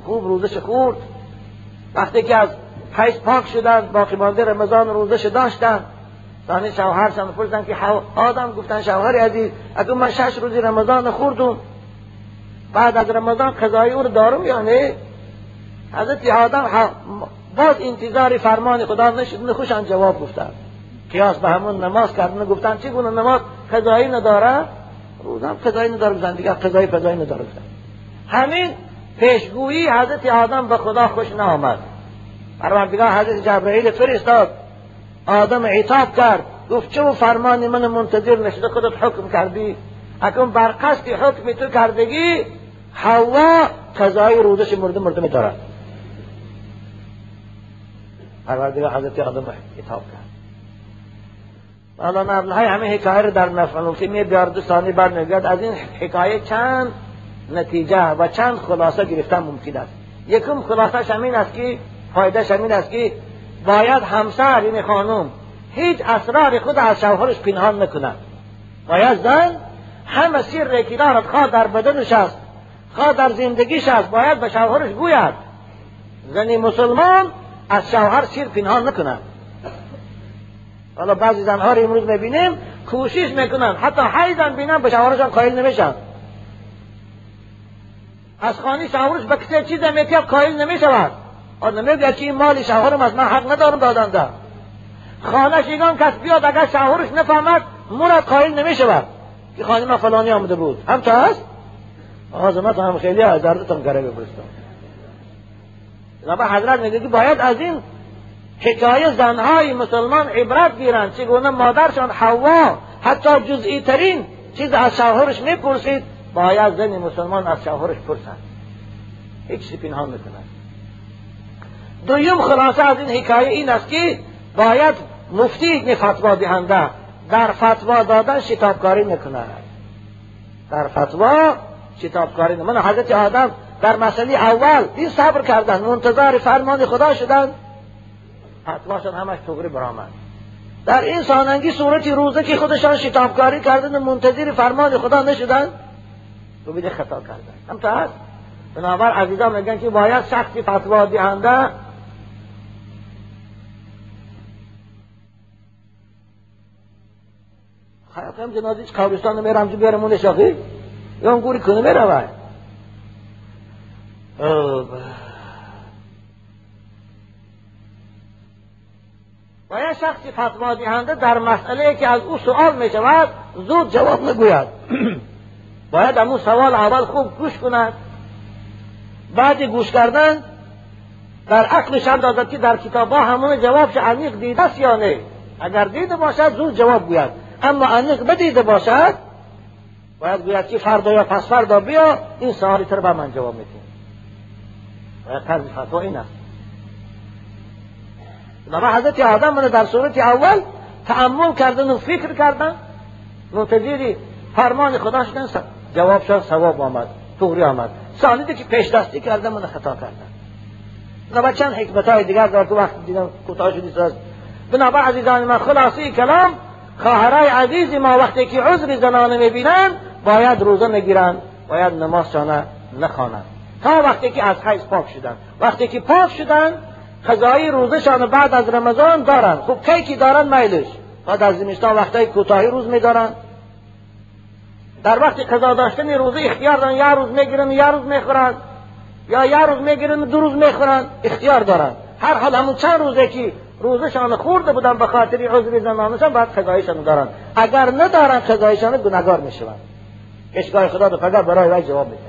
[SPEAKER 1] خوب روزش خورد. وقتی که از حیث پاک شدن باقی مانده رمضان روزش داشتن. ثانی شوهرشان پرسیدن که آدم گفتن شوهر عزیز اگه من شش روزی رمضان خوردم بعد از رمضان قضای او رو دارم یا نه؟ حضرت آدم باز انتظار فرمان خدا نشد نخوشن جواب گفتن. قیاس به همون نماز کردن گفتن چی گونه نماز؟ قضایی نداره؟ روزم قضایی نداره بزن دیگه قضایی قضایی نداره. بزن همین پیشگویی حضرت آدم به خدا خوش نآمد. پروردگار حضرت جبرائیل فرستاد. آدم عتاب کرد. گفت چه فرمان من منتظر نشده خودت حکم کردی؟ اکنون بر قصد حکم تو کردگی؟ حوا قضای روزش مرده مرده میدارد پروردگار حضرت آدم عتاب کرد. مولانا های همه حکایه رو در نفع می بیار دوستانی برمیگرد از این حکایه چند نتیجه و چند خلاصه گرفتن ممکن است. یکم خلاصه همین است که فایده همین است که باید همسر این خانم هیچ اسرار خود از شوهرش پنهان نکند. باید زن همه سیر که دارد خواه در بدنش است. خواه در زندگیش است. باید به شوهرش گوید. زنی مسلمان از شوهر سیر پنهان نکند حالا بعضی زنها رو امروز می‌بینیم کوشش می‌کنن. حتی حیزن بینن به شوهرشان قائل نمیشن. از خانی شوهرش به کسی چیز می‌کرد قائل نمی‌شود. نمیگه که این مال شوهرم از من حق ندارم دادن ده. خانه ایگان کس بیاد اگر شوهرش نفهمد مرد قائل نمی‌شود. که خانه ما فلانی آمده بود. هم تو هست؟ آزمت هم خیلی از دردتان گره بفرستم لبا حضرت میگه که باید از این حکایه زنهای مسلمان عبرت گیرند. چگونه مادرشان حوا حتی جزئی ترین چیز از شوهرش می‌پرسید باید زن مسلمان از شوهرش پرسند. هیچ چیزی پنهان نکنند دویم خلاصه از این حکایه این است که باید مفتی فتوا دهنده در فتوا دادن شتابکاری نکند. در فتوا شتابکاری نکند من حضرت آدم در مسئله اول این صبر کردن منتظر فرمان خدا شدن. فتواشون همش تغری برآمد در این ساننگی صورتی روزه که خودشان شتابکاری کردن منتظر فرمان خدا نشدن تو بیده خطا کردن. هم تا هست. بنابر عزیزان میگن که باید شخصی فتوا دهنده. خیلی جنازیش قبرستان میرم جو بیارم اون شاقی یا اون گوری کنه میره باید شخصی فتوا دهنده در مسئله که از او سوال می شود زود جواب نگوید [CLEARS THROAT] باید امو سوال اول خوب گوش کند. بعد گوش کردن در عقلش اندازد که در کتاب ها همون جوابش عمیق دیده است یا نه. اگر دیده باشد زود جواب گوید. اما عمیق بدیده باشد باید گوید که فردا یا پس فردا بیا این سوالی تر به من جواب می‌تونی باید طرز فتوا این است. بنابرای حضرت آدم من در صورت اول تعمل کردن و فکر کردن منتظری فرمان خدا شدن جواب شد ثواب آمد طوری آمد. ثانی که پیش دستی کردن من خطا کردن. بنابرای چند حکمت های دیگر در وقت دیدم کوتاه شدید است بنابرای عزیزان من خلاصی کلام خواهرای عزیز ما وقتی که عذر زنانه می‌بینن باید روزه نگیرن باید نمازشانه نخوانند. تا وقتی که از حیض پاک شدن. وقتی که پاک شدن قضایی روزشان بعد از رمضان دارن. خب کی که دارن؟ میلش بعد از زمستان وقتی کوتاهی روز میدارن. در وقت قضا داشتن روزه اختیار دارن. یا روز می‌گیرن یا روز می‌خورن. یا یا روز می‌گیرن دو روز می‌خورن. اختیار دارن. هر حال همون چند روزه که روزشان خورده بودن به خاطر عذر زنانشان بعد قضایشان دارن. اگر ندارن قضایشان گناهگار می‌شوند. اشگاه خدا به فقط برای وی جواب میده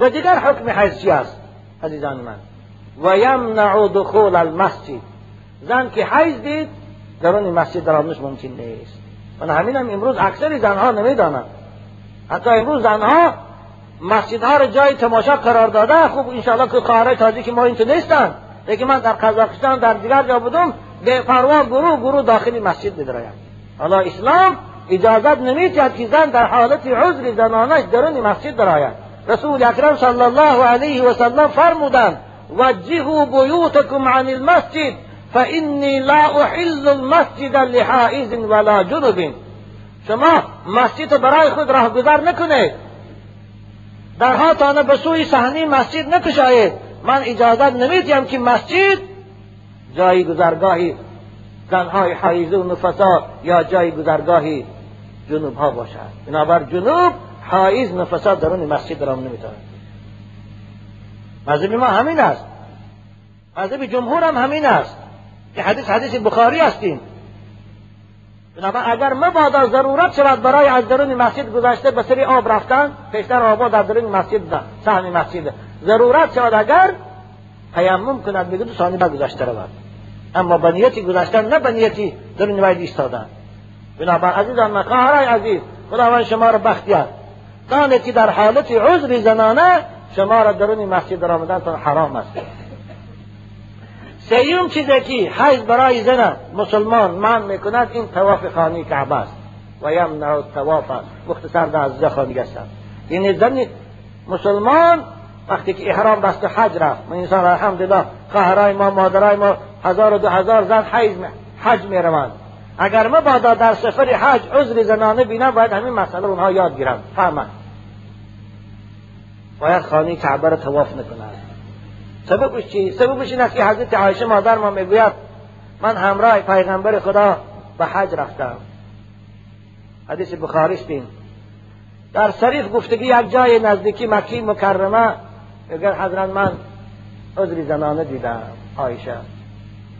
[SPEAKER 1] و دیگر حکم چی است عزیزان من؟ و یمنع دخول المسجد. زن که حیض دید در اون مسجد در ممکن نیست. و همین هم امروز اکثر زنها نمی‌دانند. حتی امروز زنها مسجدها را جای تماشا قرار داده خوب انشاءالله که خواهرای تازی که ما اینجا نیستن. لیکن من در قزاقستان در دیگر جا بودم به پروا گروه گروه داخلی مسجد بدرایم حالا اسلام اجازت نمیتید که زن در حالت عذر زنانش درون مسجد دراید رسول اکرم صلی الله علیه و سلم فرمودند وجهوا بیوتکم عن المسجد فانی لا احل المسجد لحائز ولا جنب شما مسجد برای خود راه گذار نکنید درها تانه به سوی صحنی مسجد نکشایید من اجازت نمیدیم که مسجد جای گذرگاهی زنهای حیزه و نفسا یا جای گذرگاهی جنوب ها باشد. بنابر جنوب حائز نفسا درون مسجد را نمی‌تواند. مذهب ما همین است. مذهب جمهور هم همین است. که حدیث حدیث بخاری هستیم. بنابراین اگر مبادا ضرورت شود برای از درون مسجد گذشته به سری آب رفتن پیشتر آبا در درون مسجد سهم مسجد. ضرورت شود اگر تیمم کند بگه دو ثانی بعد گذشته رود اما به نیتی گذشتن نه به نیتی درون وید ایستادن بنابر عزیزان من خواهرای عزیز خداوند شما را بختیار دانه که در حالت عذر زنانه شما را درون مسجد آمدن حرام است سیوم چیزی که حیض برای زن مسلمان من می‌کند این تواف خانی کعبه است و یمنع تواف است مختصر در از خانی هستند یعنی زن مسلمان وقتی که احرام بست حج رفت من انسان الحمدلله خواهرای ما مادرای ما هزار و دو هزار زن حیض حج می‌روند. اگر ما بادا در سفر حج عذر زنانه بینم باید همین مسئله اونها یاد گیرم. فهمند باید خانه کعبه را تواف نکنند سببش چی؟ سببش این است که حضرت عایشه مادر ما می‌گوید من همراه پیغمبر خدا به حج رفتم. حدیث بخاری استیم در سریف گفتگی یک جای نزدیکی مکی مکرمه اگر حضرت من عذری زنانه دیدم عایشه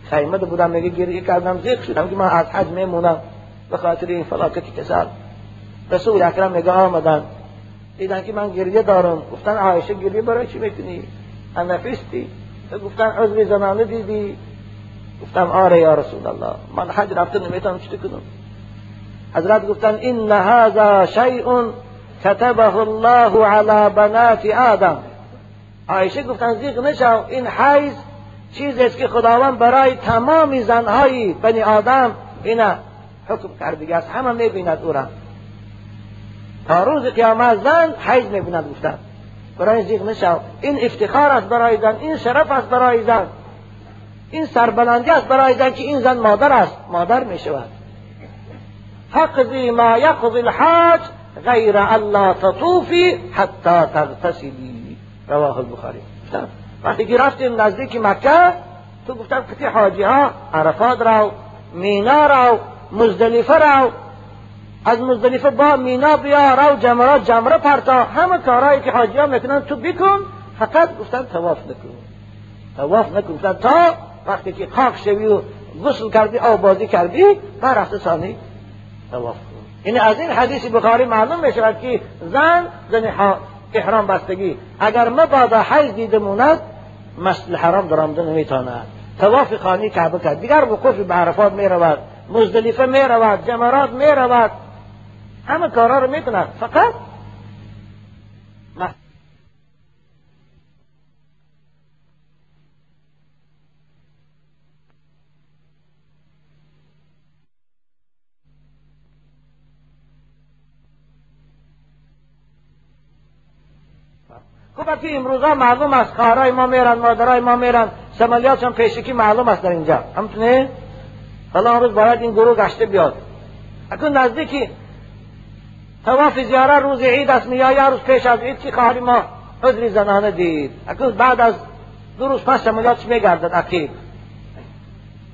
[SPEAKER 1] خیمه بودم میگه گریه کردم زیق شدم که من از حج میمونم. به خاطر این فلاکتی کسر رسول اکرم میگه آمدن. دیدن که من گریه دارم. گفتن عایشه گریه برای چی می‌کنی؟ نفیستی گفتن عذر زنانه دیدی؟ گفتم آره یا رسول الله. من حج رفته نمی‌تونم چی کنم؟ حضرت گفتن این هذا شیء كتبه الله على بنات آدم. عایشه گفتن زیغ نشو این حیز چیزی است که خداوند برای تمام زنهای بنی آدم اینا حکم کرده. است همه می‌بیند او را. تا روز قیامت زن حیز می‌بیند گفتن. برای زیغ نشو این افتخار است برای زن این شرف است برای زن. این سربلندی است برای زن که این زن مادر است مادر می شود فقضی ما یقضی الحاج غیر الله تطوفی حتی تغتسلی. رواه البخاری. وقتی که رفتیم نزدیک مکه تو گفتم که حاجی ها عرفات رو مینا رو مزدلفه رو از مزدلفه با مینا بیا رو جمرات جمره پرتا. همه کارهایی که حاجی ها می‌کنن تو بکن فقط گفتن تواف نکن. تواف نکن. تا وقتی که خاک شوی و غسل کردی آبادی کردی بر رفته ثانی تواف یعنی از این حدیث بخاری معلوم می شود که زن زن احرام بستگی. اگر مبادا حیض دیده موند مسجد حرام درامده نمیتاند تواف خانی کعبه کرد. دیگر وقوف به عرفات می رود مزدلفه می رود جمرات می رود همه کارها رو می کند فقط خب که امروزا معلوم است خواهرای ما میرن مادرای ما میرن. سمالیاتشان پیشکی معلوم است در اینجا. همتونه؟ حالا روز باید این گروه گشته بیاد. اکنون نزدیکی تواف زیاره روز عید است میاد یا روز پیش از عید که خواهری ما عذری زنانه دید. اکنون بعد از دو روز پس سمالیاتش میگردد اکید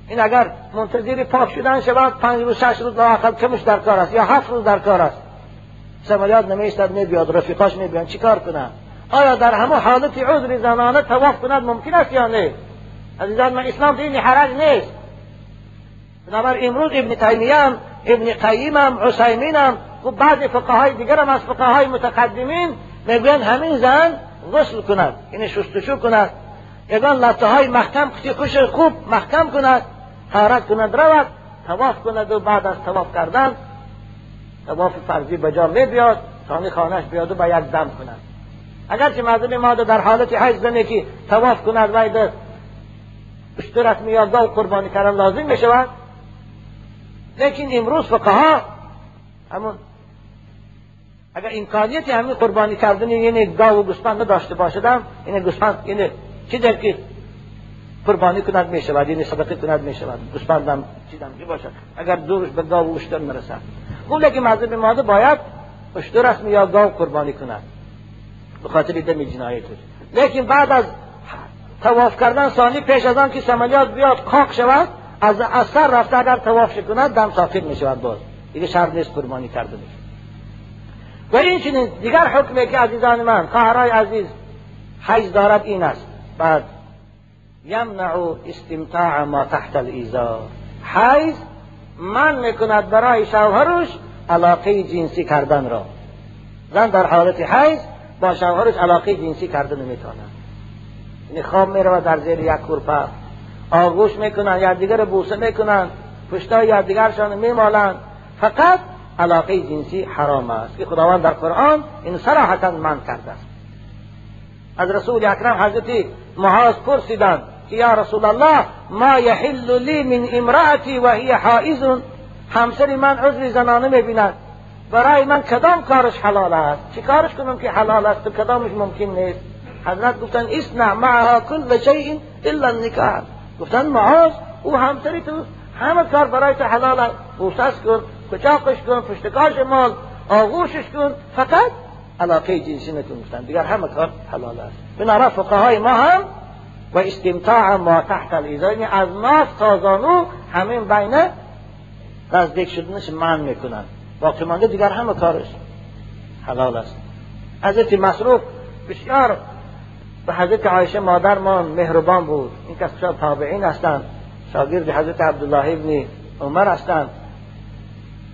[SPEAKER 1] این اگر منتظری پاک شدن شود پنج روز شش روز لااقل کمش در کار است یا هفت روز در کار است. سمالیات نمیستد میبیاد رفیقاش میبیان. چیکار کنه آیا در همه حالت عذر زنانه تواف کند ممکن است یا نه؟ عزیزان من اسلام دین حرج نیست. بنابر امروز ابن تیمیه ابن قیم هم و بعض فقهای دیگر هم از فقهای متقدمین می‌گویند همین زن غسل کند یعنی شستشو کند. یگان لطه های محکم کتی خوش خوب محکم کند حارت کند رود تواف کند و بعد از تواف کردن تواف فرضی به جا می بیاد خانه خانهش بیاد و به یک دم کند. اگرچه مردم ما در حالت حیض زنه که تواف کند و در اشترت میازده قربانی کردن لازم بشود لیکن امروز فقها همون اگر امکانیتی همین قربانی کردن یعنی گاو و گوسفند داشته باشدم این گوسفند یعنی چی در که قربانی کند می شود یعنی صدقه کند می شود گوسفندم چیزم که باشد اگر دورش به گاو و اشتر مرسد گونه لیکن مذهب ماده باید اشتر یا گاو قربانی کند به خاطر دم جنایت لیکن بعد از تواف کردن ثانی پیش از آن که سمالیات بیاد کاک شود از اثر رفته اگر تواف کند دم ساقط می شود باز. دیگه شرط نیست قربانی کرده میشه و این چنین دیگر حکمی که عزیزان من خواهرای عزیز حیز دارد این است. بعد یمنع استمتاع ما تحت الایزار حیز من می‌کند برای شوهرش علاقه جنسی کردن را. زن در حالت حیز با شوهرش علاقه جنسی کرده نمی‌تواند یعنی خواب می‌رود در زیر یک کورپا آغوش می‌کنن یا دیگر بوسه می‌کنن پشتای یا دیگرشان میمالند فقط علاقه جنسی حرام است. که خداوند در قرآن این صراحتا من کرده است. از رسول اکرم حضرت معاذ پرسیدند که یا رسول الله ما یحل لی من امرأتی و هی حائز همسر من عذر زنانه می‌بیند. برای من کدام کارش حلال است؟ چه کارش کنم که حلال است و کدامش ممکن نیست؟ حضرت گفتن اسنع معها کل شیء الا النکاح. گفتن معاذ او همسری تو همه کار برای تو حلال است. بوسس کن کچاقش کن پشتکاش مال آغوشش کن فقط علاقه جنسی نکن گفتن. دیگر همه کار حلال است. بنابراین فقهای ما هم و استمتاع ما تحت الایزا از ناس تازانو همین بین نزدیک شدنش من می‌کنن باقی مانده دیگر همه کارش حلال است. حضرت مسروق بسیار به حضرت عایشه مادرمان مهربان بود. این کسان تابعین هستند؟ شاگرد حضرت عبدالله ابن عمر هستند.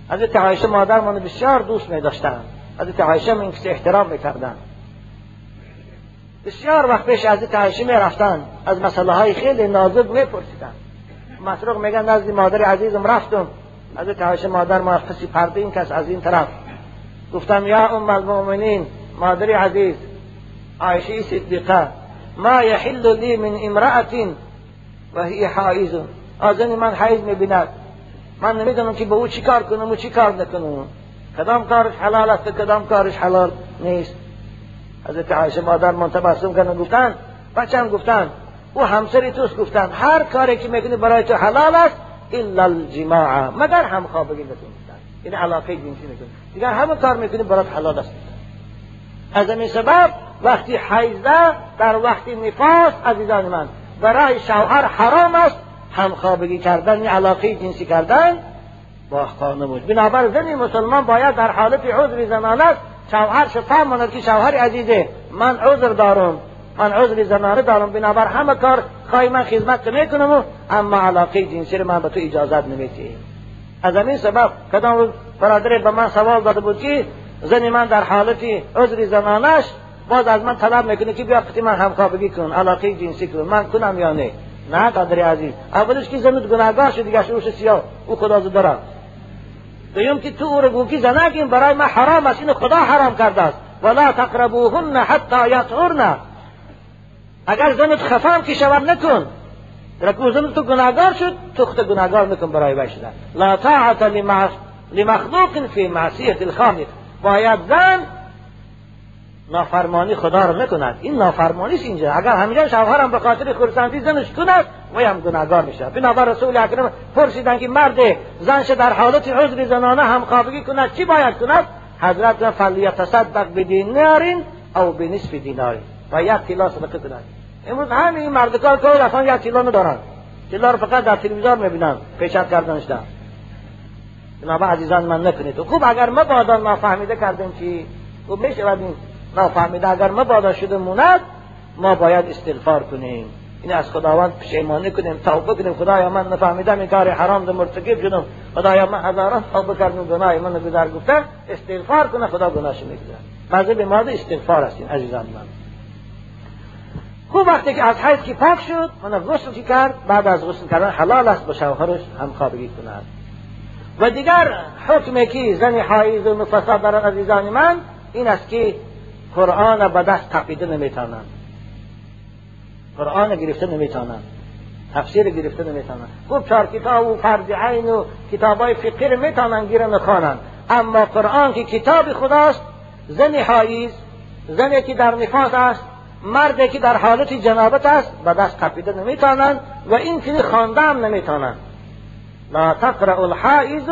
[SPEAKER 1] حضرت عایشه مادرمان بسیار دوست می داشتند حضرت عایشه من کسی احترام می‌کردند. بسیار وقت پیش حضرت عایشه می رفتن از مسئله های خیلی نازک می پرسیدن مسروق میگن نزد مادر عزیزم رفتم. حضرت عایشه مادر ما کسی پرده این کس از این طرف. گفتم یا ام المؤمنین مادر عزیز عایشه صدیقه ما یحل لی من امرأة و هی حائز آزن من حیز می‌بیند. من نمی‌دونم که به او چی کار کنم و چی کار نکنم. کدام کارش حلال است کدام کارش حلال نیست. حضرت عایشه مادر من تبسم کردن گفتن بچم گفتن او همسری توست گفتن هر کاری که می‌کنی برای تو حلال است الا الجماع مگر هم خوابگی نکن گفتن این علاقه جنسی نکن دیگر همه کار می‌کنی برای حلال است. از این سبب وقتی حیزه در وقتی نفاس عزیزان من برای شوهر حرام است همخوابگی کردن این علاقه جنسی کردن با خانه بنابر زنی مسلمان باید در حالت عذر زنان است. شوهر فهم ماند که شوهر عزیزه من عذر دارم. من عذر زنانه دارم بنابر. همه کار خواهی من خدمت می‌کنم اما علاقه جنسی رو من به تو اجازت نمیدیم از همین سبب کدام برادر به من سوال داده بود که زن من در حالت عذر زنانش باز از من طلب می‌کنه که بیا خطی من همخوابگی کن علاقه جنسی کن. من کنم یا نه؟ نه قدر عزیز. اولش که زنت گناهگار شد دیگه روش سیاه. او خدا دارد دویم که تو او رو گوکی زنک برای من حرام است اینو خدا حرام کرده است. ولا تقربوهن حتی یطهرن. اگر زنت خفام که شود نکن. رکو زن تو گناهگار شد خود گناهگار نکن برای وی لا طاعت لمخلوق فی معصیت الخالق. باید زن نافرمانی خدا رو نکند. این نافرمانی اینجا؟ اگر همینجا شوهرم به خاطر خرسندی زنش کند و هم گناهگار میشه. بنابر رسول اکرم پرسیدن که مرد زنش در حالت عذر زنانه همخوابگی کند چی باید کند؟ حضرت فلیتصدق بدینارین او بنصف دینارین. و یک طلا صدقه کند امروز همین مردکار کار اصلا یک طلا ندارن. طلا رو فقط در تلویزیون می‌بینن پیشت کردنش در بنابر عزیزان من نکنید. خوب اگر ما بعدا نافهمیده کردیم که خوب میشه این نافهمیده اگر ما بادا شده موند ما باید استغفار کنیم. این از خداوند پشیمانی کنیم توبه کنیم. خدایا من نفهمیدم این کار حرام ده مرتکب شدم. خدایا من هزاران توبه کردم گناه من گذر گفتم استغفار کنه خدا گناهش میگذره. به ماده استغفار هستین عزیزان من. خوب وقتی که از حیث که پاک شد من غسل که کرد بعد از غسل کردن حلال است با شوهرش همخوابگی کند و دیگر حکمی که زن حایز و نفسا در عزیزان من این است که قرآن به دست تقیده نمیتانند قرآن گرفته نمیتانند تفسیر گرفته نمیتانند خوب چهار کتاب و فرد عین و کتاب های فقه میتانند گیره نخوانند اما قرآن که کتاب خداست زن حایز زنی که در نفاس است مردی که در حالت جنابت است به دست تقیده نمیتانند و این که خوانده هم نمیتانند. لا تقرأ الحائز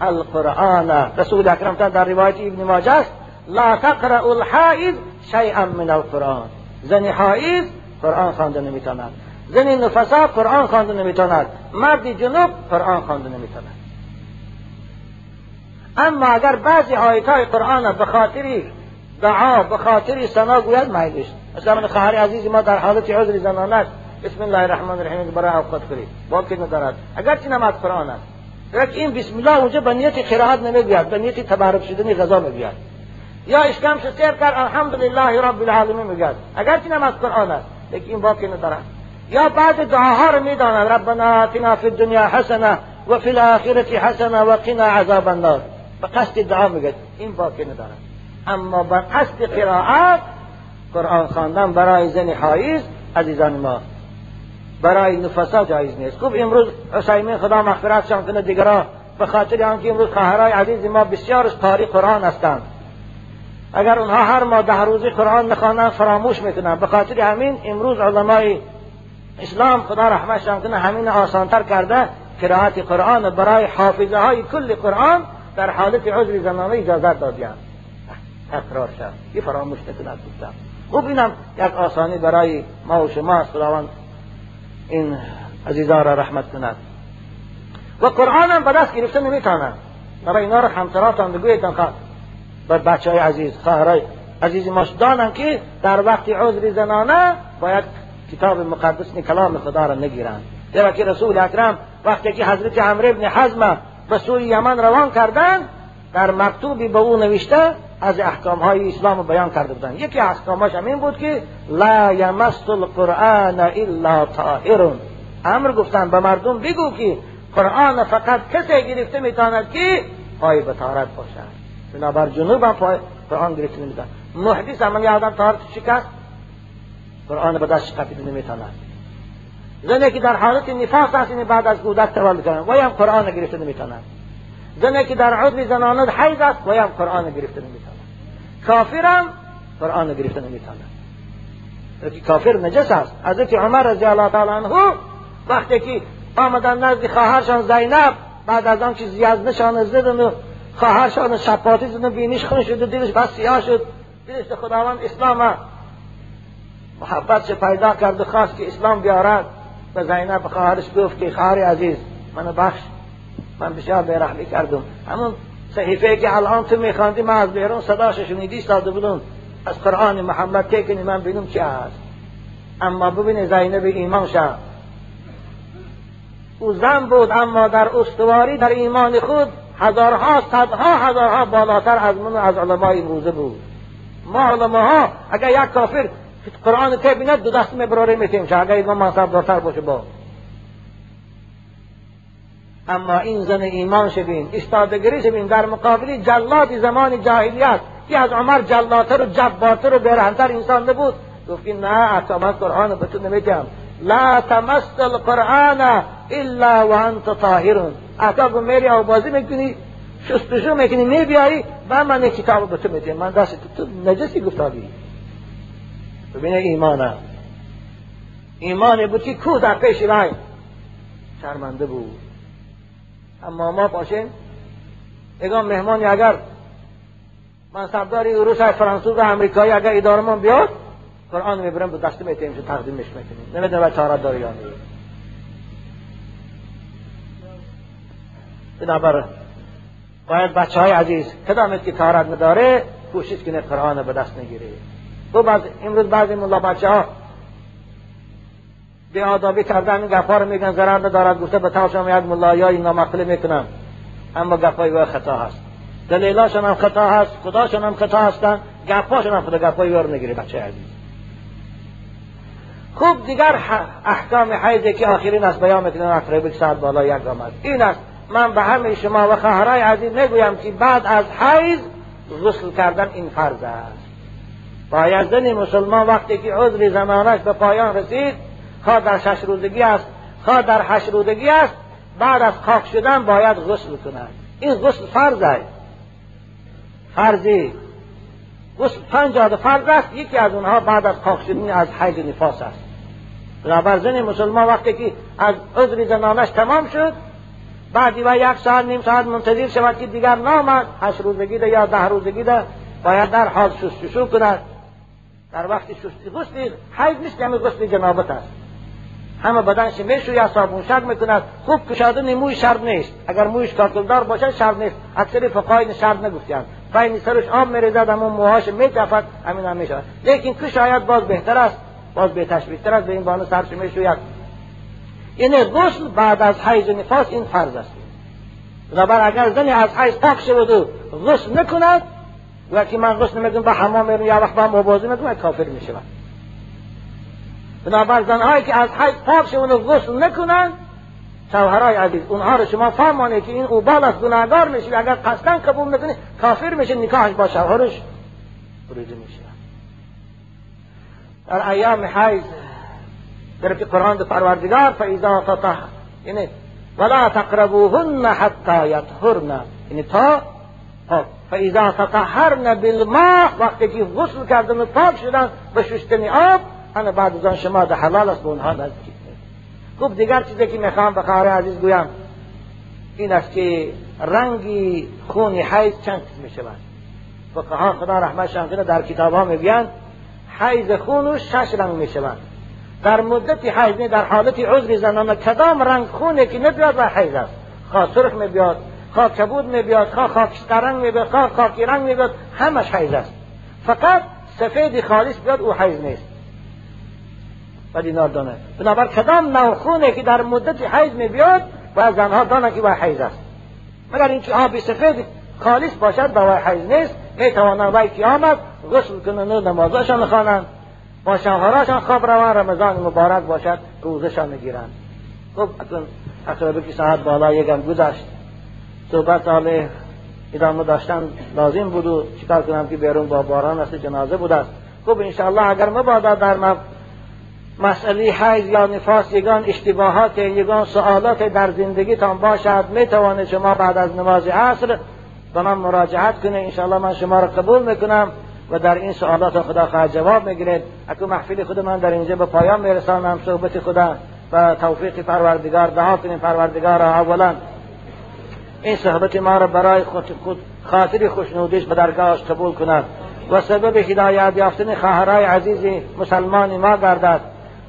[SPEAKER 1] القرآن. رسول اکرم در روایت ابن ماجه است لا تقرأ الحائض شیئا من القرآن. زن حائض قرآن خوانده نمی‌تواند زن نفسا قرآن خوانده نمی‌تواند مرد جنوب قرآن خوانده نمی‌تواند اما اگر بعضی آیت های قرآن به خاطر دعا به خاطر سنا گوید میلش مثلا من خواهر عزیز ما در حالت عذر زنانه بسم الله الرحمن الرحیم. برای اوقات کنید. که ندارد. اگر چی نماز قرآن است. این بسم الله اونجا به نیت قرائت نمی‌گوید به نیت تبارک شدن غذا می‌گوید. یا اشکم سیر کرد الحمدلله رب العالمین میگد اگر چی نماز قرآن است. لیکن این باقی ندارد. یا بعد دعاها رو می‌داند ربنا آتنا فی الدنیا حسنه و فی الاخرة حسنه و قنا عذاب النار. به قصد دعا میگد این باقی ندارد. اما به قصد قرائت قرآن خواندن برای زن حایز عزیزان ما. برای نفسا جایز نیست. خوب امروز حسیمین خدا مغفرت شان کنه دیگران. به خاطر آنکه امروز خواهرای عزیز ما بسیار قاری قرآن هستند. اگر اونها هر ماه ده روزی قرآن نخوانند فراموش می‌کنن به خاطر همین امروز علمای اسلام خدا رحمتشان کنه همین آسانتر کرده قرائت قرآن برای حافظه های کل قرآن در حالت عذر زنانه اجازت دادیان. تکرار شد یه فراموش نکند گفتم خوب اینم یک آسانی برای ما و شما این عزیزان را رحمت کند. و قرآن هم به دست گرفته نمیتانند برای اینا را همسراتان خواهد. بر بچه های عزیز خواهرای عزیز ماش دانن که در وقت عذر زنانه باید کتاب مقدس کلام خدا را نگیرند. زیرا که رسول اکرم وقتی که حضرت عمرو ابن حزم به سوی یمن روان کردن در مکتوبی به او نوشته از احکام های اسلام بیان کرده بودن. یکی احکاماش همین بود که لا یمس القرآن الا طاهرون امر گفتن به مردم بگو که قرآن فقط کسی گرفته می‌تواند که پای بطارت باشد. بنابر جنوب هم پای قرآن گرفته نمیدن محدث هم آدم طهارت شکست قرآن به دست شکفیده نمی‌تواند. زنی که در حالت نفاس هست بعد از کودک تولد کردن و هم قرآن گرفته نمی‌تواند. زنی که در عضو زنانه حیض است. و هم قرآن گرفته نمی‌تواند. کافر هم قرآن گرفته نمی‌تواند. کافر نجس است. حضرت عمر رضی الله تعالی عنه وقتی که آمدن نزد خواهرشان زینب بعد از آن که زیاد نشان زدن و خواهرشان شپاتی زدن بینیش خون شد و دلش بس سیاه شد. دلش خداوند اسلام محبت چه پیدا کرد خواست که اسلام بیارد. به زینب خواهرش گفت که خواهر عزیز من بخش من بسیار بیرحمی کردم همون صحیفه که الان تو میخواندی من از بیرون صداش شنیدی ساده بودم. از قرآن محمد که من بینم چی هست. اما ببینه زینب ایمان شد. او زن بود اما در استواری در ایمان خود هزارها صدها هزارها بالاتر از من از علمای امروزه بود. ما علماها اگر یک کافر قرآن ته بیند دو دست میبراره میتیم. اگر ایمان منصب دارتر باشه با. اما این زن ایمان شبین استادگری شبین. در مقابلی جلاد زمان جاهلیت که از عمر جلاتر و جباتر و برهنتر انسان نبود. گفتی نه اتامت قرآن به تو نمیگم لا تمس القرآن الا و انت طاهرون اتا میری او بازی می‌کنی شستشو می‌کنی میبیایی و من کتاب به تو میدیم من دست تو نجسی گفتادی. ببینه ایمانه ایمان بود که کو در پیش رای شرمنده بود. اما ما باشیم. اگه مهمانی اگر منصبداری روس فرانسوز و امریکایی اگر ادارمان بیاد قرآن می‌برم به دست میتیم که تقدیمش می‌کنیم. نمی‌دونم چاره داری یا بنابر باید بچه های عزیز کدامت که تارت نداره کوشش کنه قرآن به دست نگیره. تو بعض امروز بعضی ملا بچه ها به آدابی کردن گفا رو میگن ضرر ندارد گفته به تاشم یک ملایایی نامقله می‌کنم اما گفای و خطا هست. دلیلاشون هم خطا هست خداشون هم خطا هستن گفاشون هم خدا گفای رو نگیره بچه عزیز. خوب دیگر احکام حیضی که آخرین از بیان می‌کنن اقرب ساعت بالا یک آمد. این است. من به همه شما و خواهرای عزیز می‌گویم که بعد از حیض غسل کردن این فرض است. باید زن مسلمان وقتی که عذر زمانش به پایان رسید خواه در شش روزگی است خواه در هشت روزگی است بعد از خاک شدن باید غسل کند این غسل فرض است. فرضی. غسل پنج فرض است یکی از اونها بعد از خاک شدن از حیض نفاس است. بنابر زن مسلمان وقتی که از عذر زنانش تمام شد بعدی و یک ساعت نیم ساعت منتظر شود که دیگر نامد. هشت روزگی ده یا ده روزگی ده باید در حال شستشو کند. در وقت شستی غسل حیض نیست یعنی غسل جنابت است. همه بدنش می‌شوید صابون. شد می‌کند خوب کشادن موی شرط نیست. اگر مویش کاکلدار باشد شرط نیست. اکثر فقهای شرط نگفتند بین سرش آب میریزد اما موهاش میجفد همین هم می‌شود. لیکن کشاید باز بهتر است. باز به تشبیه از به این بانو سرش می‌شوید. یعنی غسل بعد از حیض و نفاس این فرض است. بنابر اگر زنی از حیض پاک شود و غسل نکند و که من غسل نمی‌دونم به حمام میرم یا وقت با مبازی می‌کنم کافر می‌شود. بنابر زنهایی که از حیض پاک شود و غسل نکنند شوهرای عزیز اونها رو شما فهمانه که این اوبال از گناهگار میشه اگر قصدن قبول نکنه کافر میشه نکاحش با شوهرش بریده میشه. در ایام حیض در قرآن در پروردگار فاذا تطهر یعنی ولا تقربوهن حتی یطهرن یعنی تا فاذا تطهرن بالماء وقتی که غسل کردن و پاک شدن به شستن آب انا بعد از آن شما در حلال است به اونها نزدیک خوب دیگر چیزی که می‌خوام به خواهر عزیز گویم این است که رنگی خون حیض چند قسم می‌شود. فقها خدا رحمتشان کنه در کتاب ها می‌گویند حیض خون شش رنگ می شوند در مدت حیض در حالت عذر زنان کدام رنگ خونه که نبیاد و حیض است؟ خواه سرخ می بیاد خواه کبود می بیاد خواه خاکستر رنگ می بیاد خواه خاکی رنگ می بیاد همش حیض است. فقط سفید خالص بیاد او حیض نیست. و دینار دانه. بنابر کدام نوع خونه که در مدت حیض می بیاد و زنها دانه که و حیض است. مگر اینکه آب سفید خالص باشد با حیض نیست. می توانند وی که آمد غسل کنند و نمازشان خوانند. با شوهراشان خواب روان رمضان مبارک باشد روزشان می‌گیرند. خب اکنون اقربه که ساعت بالا یکم گذشت. صحبت حال ادامه داشتن لازم بود و چیکار کنم که بیرون با باران است جنازه بود است. خب انشاءالله اگر مبادا در مسئله حیض یا نفاس یگان اشتباهات یگان سوالات در زندگیتان باشد می توانید شما بعد از نماز عصر به من مراجعت کنه انشاءالله من شما را قبول می‌کنم و در این سوالات خدا خواهد جواب می‌گیرید اکنون محفل خود من در اینجا به پایان میرسانم. صحبت خدا و توفیق پروردگار دعا کنیم پروردگار را اولا. این صحبت ما را برای خود, خود خاطر خوشنودیش به درگاهش قبول کند. و سبب هدایت یافتن خواهرای عزیز مسلمان ما گردد.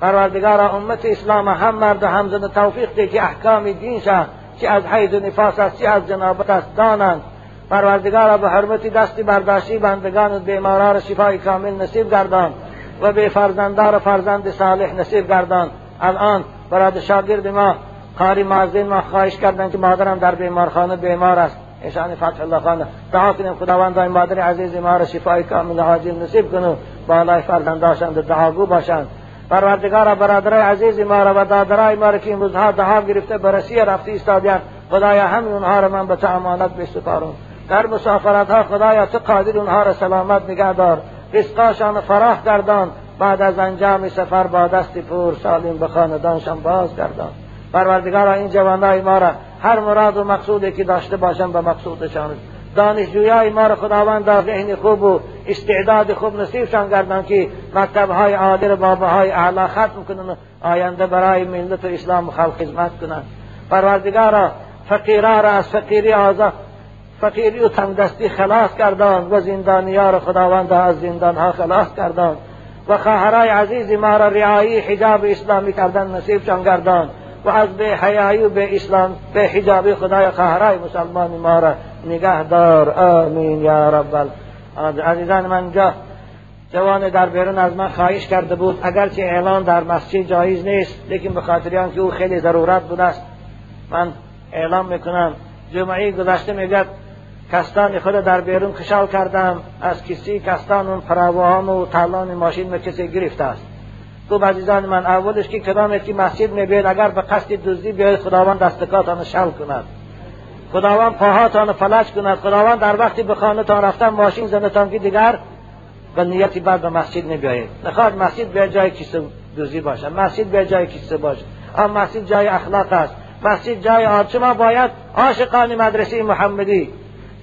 [SPEAKER 1] پروردگار امت اسلام هم مرد و هم زن توفیق ده که احکام دین چه از حیض و نفاس است چه از جنابت است دانند. پروردگار به حرمتی دستی برداشتی بندگان و بیماران شفای کامل نصیب گردان و به فرزندار و فرزند صالح نصیب گردان. الان برای شاگرد ما قاری مازین ما خواهش کردن که مادرم در بیمارخانه بیمار است. ایشان فتح الله خانه دعا کنیم خداوند این مادر عزیز ما را شفای کامل عاجل نصیب کنو بالای فرزنداشند دعاگو باشند. پروردگار برادرای عزیز ما را و دادرای ما را که این روزها دعا گرفته برسی رفتی استادیان خدایا همین اونها را من به تو امانت در مسافرت ها خدایا تو قادر اونها را سلامت نگه دار. رزقاشان فراخ گردان. بعد از انجام سفر با دست پور سالم به خاندانشان باز گردان. پروردگار این جوانای ما را هر مراد و مقصودی که داشته باشن به مقصودشان. دانشجویای ما را خداوند در ذهن خوب و استعداد خوب نصیبشان گردن که مکتبهای عالی را باباهای اعلا ختم کنن آینده برای ملت اسلام خلق خدمت کنند. پروردگارا فقیرا را از فقیری آزاد فقیری و تنگدستی خلاص کردان و زندانیا را خداوند از زندانها خلاص کردان و خواهرای عزیز ما را رعایی حجاب اسلامی کردن نصیبشان گردان. و از به حیایی و به اسلام به حجاب خدای خواهرای مسلمان ما را نگه دار. آمین یا رب عزیزان من جا جوان در بیرون از من خواهش کرده بود اگرچه اعلان در مسجد جایز نیست لیکن به خاطر که او خیلی ضرورت بوده است من اعلام می‌کنم. جمعه گذشته میگد کستان خود در بیرون کشال کردم از کسی کستان اون فراوان و تالان ماشین به کسی گرفته است. خوب عزیزان من اولش که کدام که مسجد میبید اگر به قصد دزدی بیاید خداوند دستکاتان شل کند. خداوند پاهاتان فلج کند. خداوند در وقتی به خانهتان رفتن ماشین زنتان که دیگر به نیتی بعد به مسجد نبیایید نخواهد مسجد به جای کیسه دوزی باشد مسجد به جای کیسه باشد اما مسجد جای اخلاق است. مسجد جای آب شما باید عاشقان مدرسه محمدی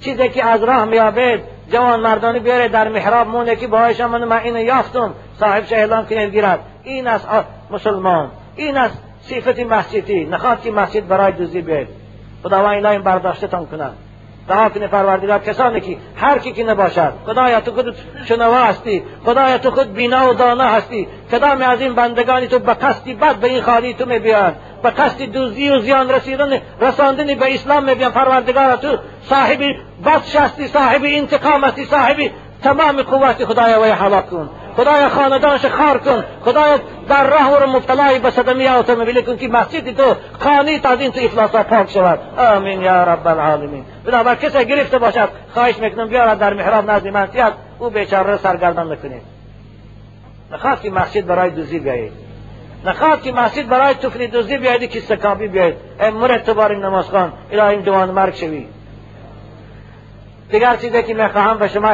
[SPEAKER 1] چیزی که از راه میابید جوان مردانی بیاره در محراب مونه که باهایش من من اینو یافتم. صاحبش اعلام کنه گیرد این است مسلمان این است صفت مسجدی. نخواد که مسجد برای دوزی بیاید. خداوند اینا این برداشتتان کنند دعا کنه پروردگار کسانی که هر کی که نباشد خدایا تو خود شنوا هستی خدایا تو خود بینا و دانا هستی کدام از این بندگانی تو به قصدی بد به این خالی تو میبیان؟ به قصد دوزی و زیان رسیدن رساندنی به اسلام میبیان؟ پروردگار تو صاحب بطش هستی صاحب انتقام هستی صاحب تمام قوت خدایا وی حلاک کن. خدایا خاندانش خار کن. خدایا در راه رو مبتلای به صدمی اتومبیل کن که مسجد تو خانی این تو افلاسا پاک شود. آمین یا رب العالمین. بنابر کسی گرفته باشد خواهش می‌کنم بیارد در محراب نزد من. او بیچاره سرگردان نکنید نخواد که مسجد برای دوزی بیایید. نخواد که مسجد برای تفلی دوزی بیایید که سکابی بیایید. ای مرتبار نماز خان الهی جوان مرگ شوی. دیگر چیزی که می‌خواهم به شما